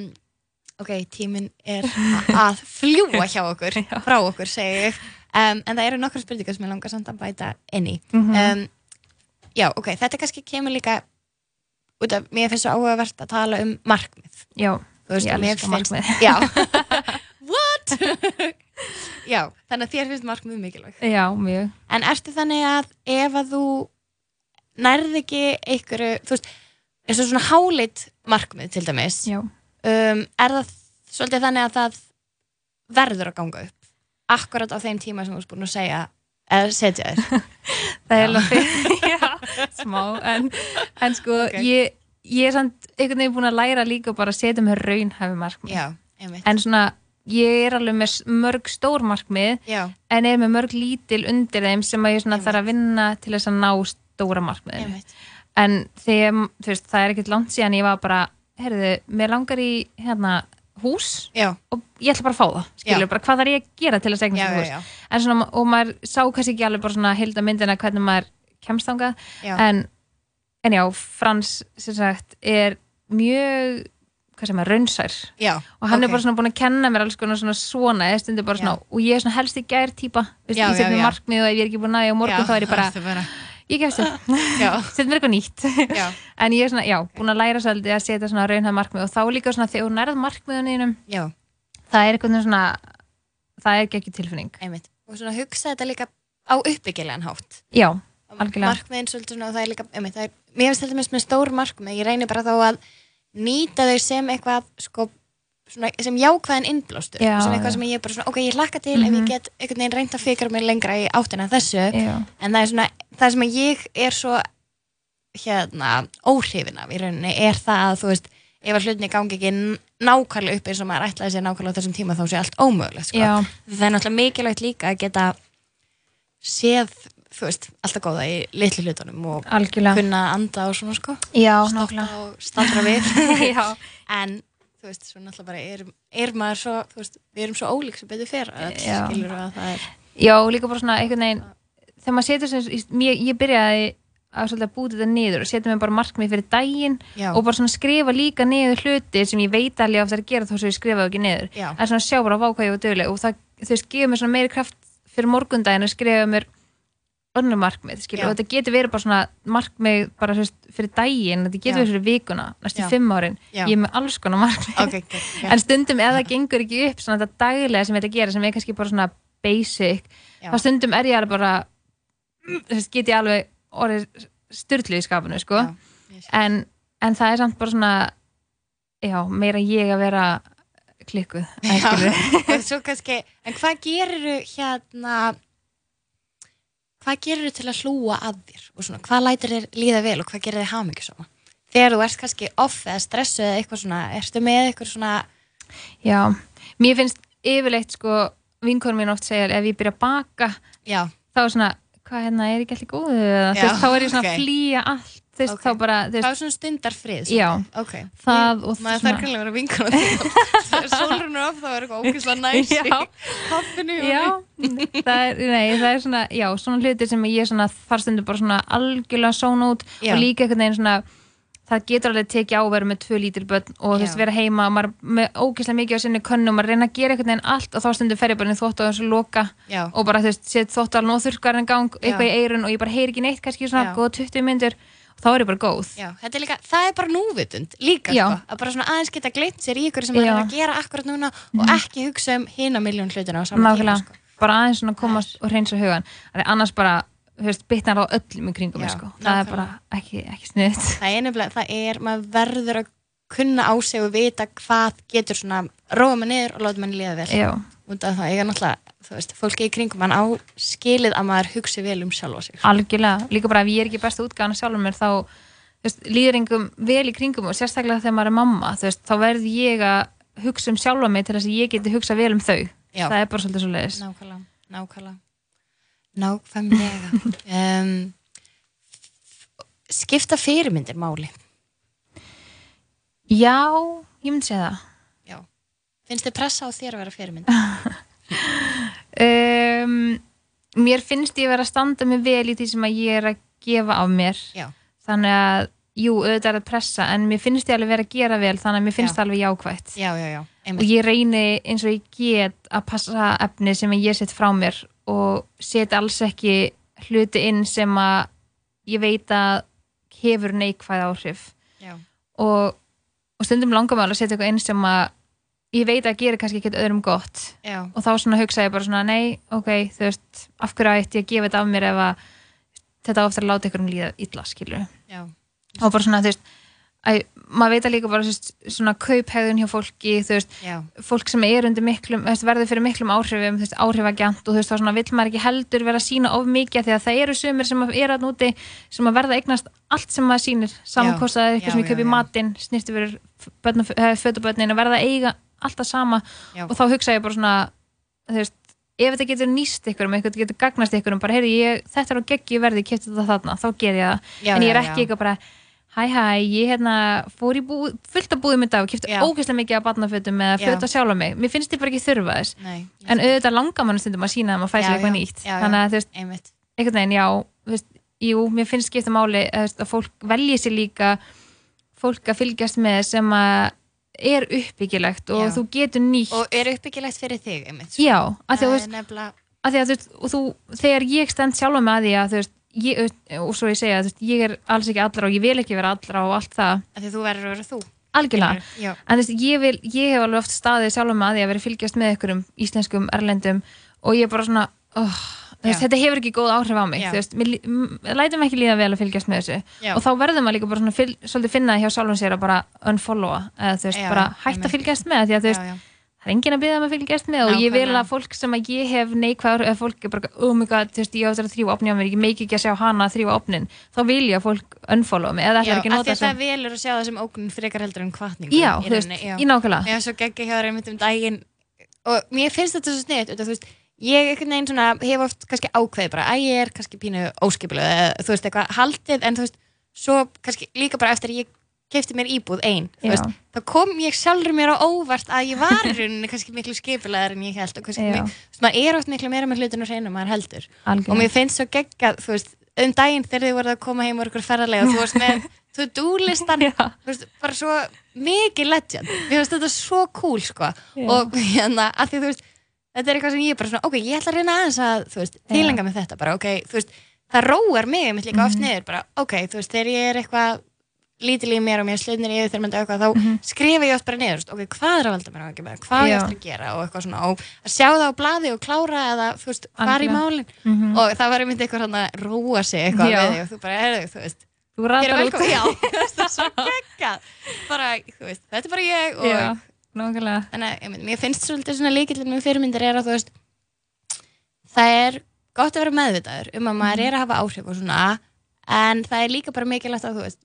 ok, tíminn er að fljúa hjá okkur frá okkur, segi ég. Um, en það eru nokkra spurningar sem ég langar samt að bæta inn í. Mhm. um, já, ok, þetta kannski kemur líka út af, mér finnst svo áhugavert að tala um markmið. Já, veist, Ég og mér elska finnst- markmið. já. What? Já, þannig að þér finnst markmið mikilvæg já, mjög. En ertu þannig að ef að þú nærði ekki einhverju, þú veist, eins og svona hálit markmið til dæmis, um, er það svolítið þannig að það verður að ganga upp akkurat á þeim tíma sem þú ert búin að segja eða setja þér. það er fyrir já, smá en, en sko, Ok. ég, ég er samt einhvern veginn búin að læra líka bara að setja með raunhæfi markmið Já, en svona, ég er alveg með mörg stór markmið Já, en er með mörg lítil undir þeim sem að ég svona Einmitt. þarf að vinna til þess að ná stóra markmiðinu en þegar, þú veist, það er ekkert langt síðan ég var bara, heyrðu, mér langar í hérna hús Já, og ég ætla bara að fá það, skilur, Já. bara hvað þarf ég að gera til að já, já, þetta hús já. en svona, og maður sá kannski ekki alveg bara svona hilda myndina hvernig maður kemst þangað Já, en, en já, Frans sem sagt, er mjög hvað sem er, raunsær já. og hann ok. er bara svona búin að kenna mér alls konar svona svona, eða stundir bara svona og ég er svona helst í gær Já, ég set já, mér já. markmið og ef ég er ekki búin að því á morgun Já, þá er ég bara, bara ég gefst upp Já, set mér eitthvað nýtt já, en ég er svona, já, búin að læra svolítið að setja svona raunhæð markmið og þá líka svona þegar þú nærð markmiðunum það er eitthvað svona það er ekki tilfinning einmitt. Og svona hugsa þetta líka á uppbyggilegan hátt. já, Algjörlega. markmiðin svolítið svona og það er líka einmitt, það er, mér finnst þetta mest með stór markmið ég reynir bara þá að nýta þau sem eitthvað sko, svona, sem jákvæðin innblástur Já, sem eitthvað sem ég bara svona, ok, ég hlakka til ef Mhm. ég get einhvern veginn reynd að fikra mig lengra í áttina þessu, já, en það er svona það sem ég er svo hérna, óhrifin af í rauninni er það að, þú veist, ef að hlutinni gangi ekki nákvæmlega upp eins og maður ætlaði sér nákvæmlega á þessum tíma þá sé allt ómögulegt sko. það er náttúrulega mikilvægt líka að geta séð, þú veist, alltaf góða í litlu hlutunum og algjörlega. kunna anda og svona sko. Já, stoppa og staldra við. En þú veist, svo náttúrulega bara er, er maður svo, þú veist, við erum svo ólík sem betur fyrir að Já. skilur að það er já, líka bara svona einhvern veginn þegar maður setur sem, ég, ég byrjaði að svolítið að búti þetta niður og setja mér bara markmið fyrir daginn já, og bara svona skrifa líka niður hluti sem ég veit alveg að það er að gera þó sem ég skrifa það ekki niður. En svona sjá bara hvað ég var döguleg og það, þú veist, gefur mér svona meiri kraft fyrir morgundaginn að skrifa mér önnur markmið, skilur, og þetta getur verið bara svona markmið bara þú veist, fyrir daginn þetta getur Já. verið fyrir vikuna, næstu fimm árin. Já. ég er með alls konar markmið. Ok, ok, já, en stundum ef það gengur ekki upp svona þetta daglega sem þetta gera sem er kannski bara svona basic, þá stundum er ég alveg bara þú veist, get ég alveg orðið styrlu í skapinu sko. ég en, en það er samt bara svona já, meira ég að vera klikkuð kannski, en hvað gerir hérna hvað gerir til að hlúa að þér? Og svona, hvað lætur þér líða vel og hvað gerir þér hamingi svona þegar þú ert kannski off eða stressu eða eitthvað svona, ertu með eitthvað svona Já, mér finnst yfirleitt sko, vinkonum mín oft segja ef ég byrja að baka, já, þá er svona hvað hérna, er ekki allir góðu? Þá er ég svona ok. að flýja allt. þú veist, Ok. þá bara, þú það veist, er svona stundar frið Já. ok, það og maður svona- þarf kannski að vera vinkona þegar sólrunur af þá er eitthvað ókvæmslega næs í Já. kaffinu Já, það er, það er svona, já, svona hlutir sem ég svona þar stundur bara svona algjörlega són út Já. og líka einhvern veginn svona, það getur alveg tekið á að vera með tvö lítil börn og þú veist, vera heima og maður með ógeðslega mikið á sinni könnu og maður reyna að gera einhvern veginn allt og þá stundum fer ég bara þvótt og þessu loka Já. og bara þú veist, set þvóttalinn og þurrkarinn gang eitthvað í eirun og ég bara heyri ekki neitt kannski svona góða 20 myndir og þá er ég bara góð. Já, er líka, það er bara núvitund líka, sko, að bara svona aðeins geta gleymt sér í ykkur sem maður er að gera akkurat núna og ekki hugsa um hina miljón hlutina sko. bara aðeins svona komast og reynsa hugan, Af því annars bara bitnar á öllum í kringum Já, sko. það er bara ekki, ekki sniðt Það er það er, maður verður að kunna á sig og vita hvað getur svona róa maður niður og láta mann líða vel. Já, Út af það eiga náttúrulega, þú veist, fólki í kringum mann á skilið að maður hugsi vel um sjálfa sig. algjörlega, líka bara ef ég er ekki besta útgáðan sjálfur mér þá þú veist, líður engum vel í kringum og sérstaklega þegar maður er mamma þú veist, þá verð ég að hugsa um sjálfa mig til þess að ég geti hugsa vel um þau Já. það er bara svolítið svo leiðis Nákvæmlega, nákvæmlega. Nákvæmlega. um, skipta fyrirmyndir máli. Já, ég myndi segja það Já. Finnst þið pressa á þér að vera fyrirmynd? um, Mér finnst ég vera að standa mig vel í því sem að ég er að gefa af mér Já. þannig að, jú, auðvitað er að pressa en mér finnst ég alveg vera að gera vel þannig að mér finnst Já. það alveg jákvætt Já, já, já. og Einmitt. ég reyni eins og ég get að passa efni sem ég set frá mér og set alls ekki hluti inn sem að ég veit að hefur neikvæð áhrif Já. og, og stundum langar maður að setja eitthvað inn sem að ég veit að gera kannski ekkert öðrum gott Já. og þá svona hugsa ég bara svona nei, ok, þú veist, af hverju ætti ég að gefa þetta af mér ef að þetta að láta ykkur um líða illa, skilur Já. og bara svona, þú veist að, maður veit að líka bara veist, svona kauphegðun hjá fólki, þú veist Já. fólk sem er undir miklum, verður fyrir miklum áhrifum, þú veist, áhrifagjant og þú veist, þá svona vill maður ekki heldur vera að sína of mikið því að það eru sumir sem er að núti sem að verða að eignast allt sem maður sýnir Já. samankostaði Já, eitthvað sem ég kaupi matinn, snirti verður fötubötnin að verða að eiga alltaf sama Já. og þá hugsa ég bara svona þú veist, ef þetta getur nýst ykkur um eitthvað getur gagnast ykkur um bara, heyrðu, ég, þetta er á geggi verði, ég kefti þetta þarna, þá ger ég það Já, en ég er ekki eitthvað bara hæ hæ, ég hérna fór í búð, fullt af búðum dag og kefti Já. ógeðslega mikið af barnafötum eða Já. föt að sjálfa mig, mér finnst ég bara ekki þurfa þess Nei. en auðvitað langar mann stundum að sína þeim að fæsa Já, eitthvað nýtt Já, þannig að þú veist, Einmitt. einhvern veginn já veist, jú, mér finnst skipta máli að, að fólk velji sér líka fólk að fylgjast með sem að er uppbyggilegt og Já. þú getur nýtt Og er uppbyggilegt fyrir þig, einmitt. já, að því að Það nefnilega, að að þú veist, þegar ég stend sjálfa með að því að þú veist, ég, og svo ég segja, veist, ég er alls ekki allra og ég vil ekki vera allra og allt það, að því þú verður að vera þú. algjörlega. Já. en veist, ég vil, ég hef alveg oft staðið sjálfa með að því að vera fylgjast með ykkur um íslenskum erlendum og ég er bara svona oh, veist, þetta hefur ekki góð áhrif á mig mér, lætum ekki líða vel að fylgjast með þessu. Já. og þá verður maður líka bara svona fyl, finna hjá sjálfum sér að bara unfollowa eða bara hætta að fylgjast með því að þú veist. Það er enginn að byggja um að fylgjast með og ég vil að fólk sem að ég hef neikvæður eða fólk er bara, oh my god, þú veist, ég á þetta þrjú opni á mér, ég meik ekki að sjá hana þrjú opnin. Þá vil ég að fólk unfollow mig eða Já, ætlar ekki nota að það velur að sjá það sem ógun frekar heldur en kvartningu. já, þú veist, í nákvæmlega. Var svo geggja hjá þér einmitt um daginn. Og mér finnst þetta svo sniðt þú veist, ég einhvern veginn svona hef oft kannski ákveð bara að ég er kannski pínu óskipulega eða þú veist eitthvað haldið en þú veist, svo kannski líka bara eftir ég kefti mér íbúð ein þú Já. veist, þá kom ég sjálfur mér á óvart að ég var í rauninni kannski miklu skipulegar en ég held og kannski, mér, veist, maður er oft miklu meira með hlutinu hreinu en maður heldur. Og algjörlega, mér finnst svo gegga, þú veist um daginn þegar þið voruð að koma heim úr ykkur ferðarlega og þú varst með þú veist, bara svo mikið legend. Mér finnst þetta svo cool sko. Já. og hérna, að því þú veist þetta er eitthvað sem ég bara svona, ok, ég ætla að reyna aðeins að þú veist, tilenga með þetta bara, ok, þú veist það róar mig einmitt líka oft Mhm. niður bara, ok, þú veist, þegar ég er eitthvað lítil í mér og mér slutnir yfir þegar maður eitthvað, þá Mhm. skrifa ég oft bara niður, ok, hvað er að valda mér á ekki með, hvað Já. eftir að gera og eitthvað svona, og að sjá það á blaði og klára eða, þú veist, fara í málin Mhm. og það var einmitt eitthvað að róa sig eitthvað Já. við þig og þú bara, heyrðu, þú veist þú er ratar út er bara, þú veist, þetta er bara ég og já, nákvæmlega þannig að, ég finnst svolítið svona líkillin með fyrirmyndir er að þú veist það er gott að vera meðvitaður um að maður er að hafa áhrif og svona en það er líka bara mikilvægt að þú veist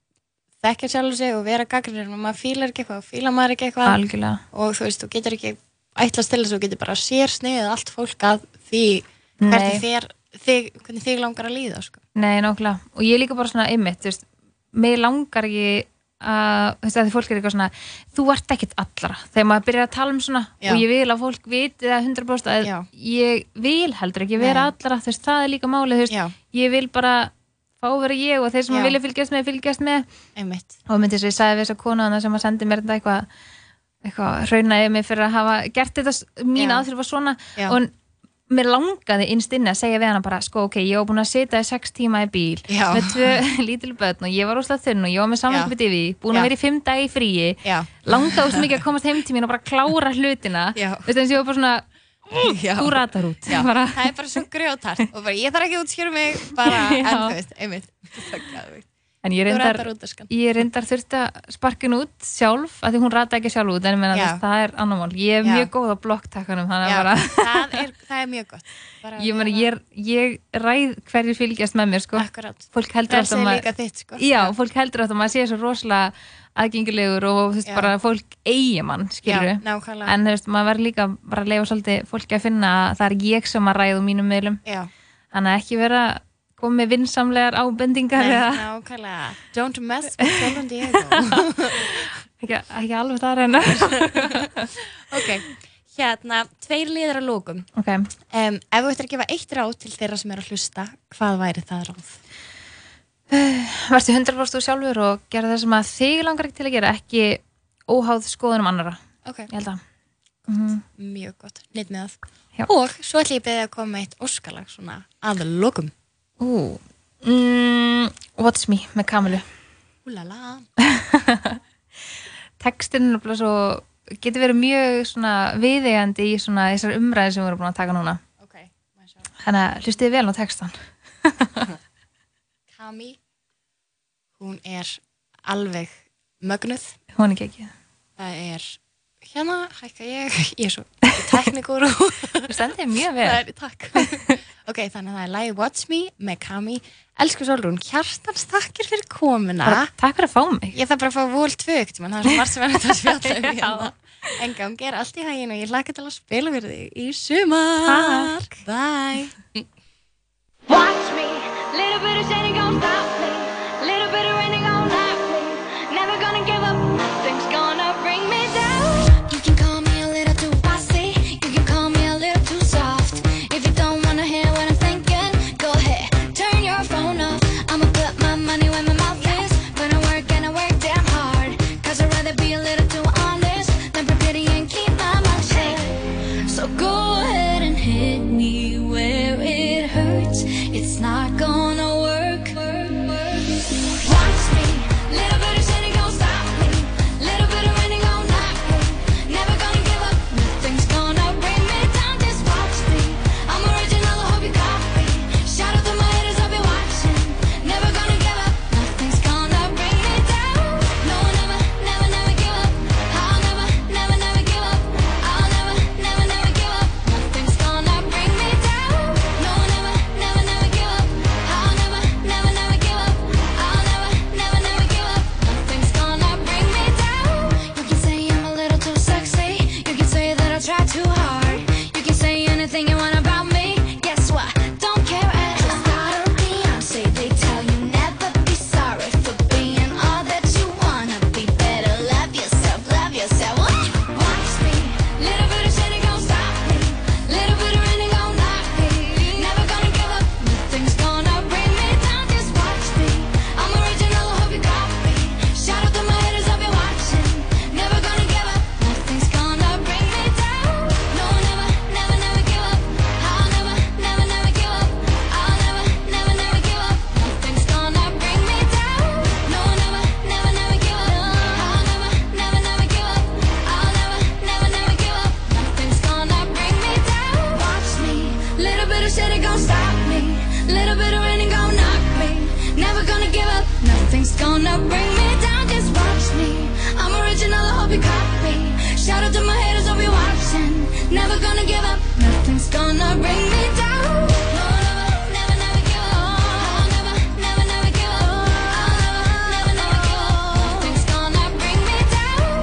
þekkja sjálf sig og vera gaggrinir og maður fílar ekki eitthvað, fílar maður ekki eitthvað. Algjörlega, og þú veist, þú getur ekki ætlast til þess að þú getur bara sér sniðið allt fólk að því hvernig þér, þig, hvernig þig langar að líða sko. nei, nákvæmlega. Og ég líka bara svona einmitt, þú veist mig langar ekki að, þú veist, að því fólk er eitthvað svona þú ert ekkit allra, þegar maður byrjar að tala um svona Já. og ég vil að fólk viti það 100% að Já. ég vil heldur ekki vera allra, þú veist, það er líka málið, þú veist, Já, ég vil bara að vera ég og þeir sem vilja fylgjast með, fylgjast með. Einmitt. Og myndi þess að ég sagði við þessa konu sem að sendi mér þetta eitthvað eitthvað raunaði mig fyrir að hafa gert þetta mín aðþrif var svona. Já. og mér langaði innst inni að segja við hana bara sko ok, ég var búin að sitja í sex tíma í bíl Já. með tvö lítil börn og ég var óslega þunn og ég var með yfir því, búin Já. að vera í fimm dagi í fríi. Langaði óslega mikið að komast heim til mín og bara klára hlutina. Eins og ég var bara svona. Þú ratar út. Já, bara, það er bara svo grjótart og bara ég þarf ekki að útskjöra mig bara, en þú veist, einmitt. En ég reyndar reyndar þurfti að sparkin út sjálf af því hún rata ekki sjálf út en Já. þess, það er annar mál. Ég er Já. mjög góð á blokktakkanum að bara það, það er mjög gott. Bara ég, meni, ég, ég ræð hverju fylgjast með mér sko. fólk heldur alltaf er maður sko. já, fólk heldur alltaf að maður sé svo rosalega aðgengilegur og þú veist, Já. bara fólk eigi mann, skilur nákvæmlega. En þú veist, maður verður líka bara að leifa svolítið fólki að finna að það er ég sem að ræða úr mínum meðlum þannig að ekki vera komið vinsamlegar ábendingar Nei, nákvæmlega. Don't mess with Solon Diego. Ekki, ekki alveg það reyna ok, hérna tveir liðar að lókum ok, um, ef þú ættir að gefa eitt ráð til þeirra sem er að hlusta hvað væri það ráð? Verður 100% þú sjálfur og gera það sem að þig langar ekki til að gera ekki óháð skoðunum annara ok, ég held að. Mm, mjög gott, nýtt með það. Og svo ætlum ég beðið að koma eitt óskalag svona að lókum ú, mm, What's Me með Kamilu. Úlala, er svo getur verið mjög svona viðeigandi í svona þessar umræði sem við erum búin að taka núna. Ok maður sjá. þannig að hlustið vel á textan Kami hún er alveg mögnuð. Hún er ekki ekki það er hérna hækka ég ég er svo teknikur og þú stendið mjög vel. Það er ok, þannig að það er lagi Watch Me með Kami. Elsku Solrún, hjartans takkir fyrir komuna. Bara, takk fyrir að fá mig. Ég þarf bara að fá vol tvögt það er svo margt sem er þetta að spjalla um hérna. En gangi er allt í hægin og ég hlaka til að spila fyrir þig í sumar. Takk. bye. Watch me, little bit of shade gon' stop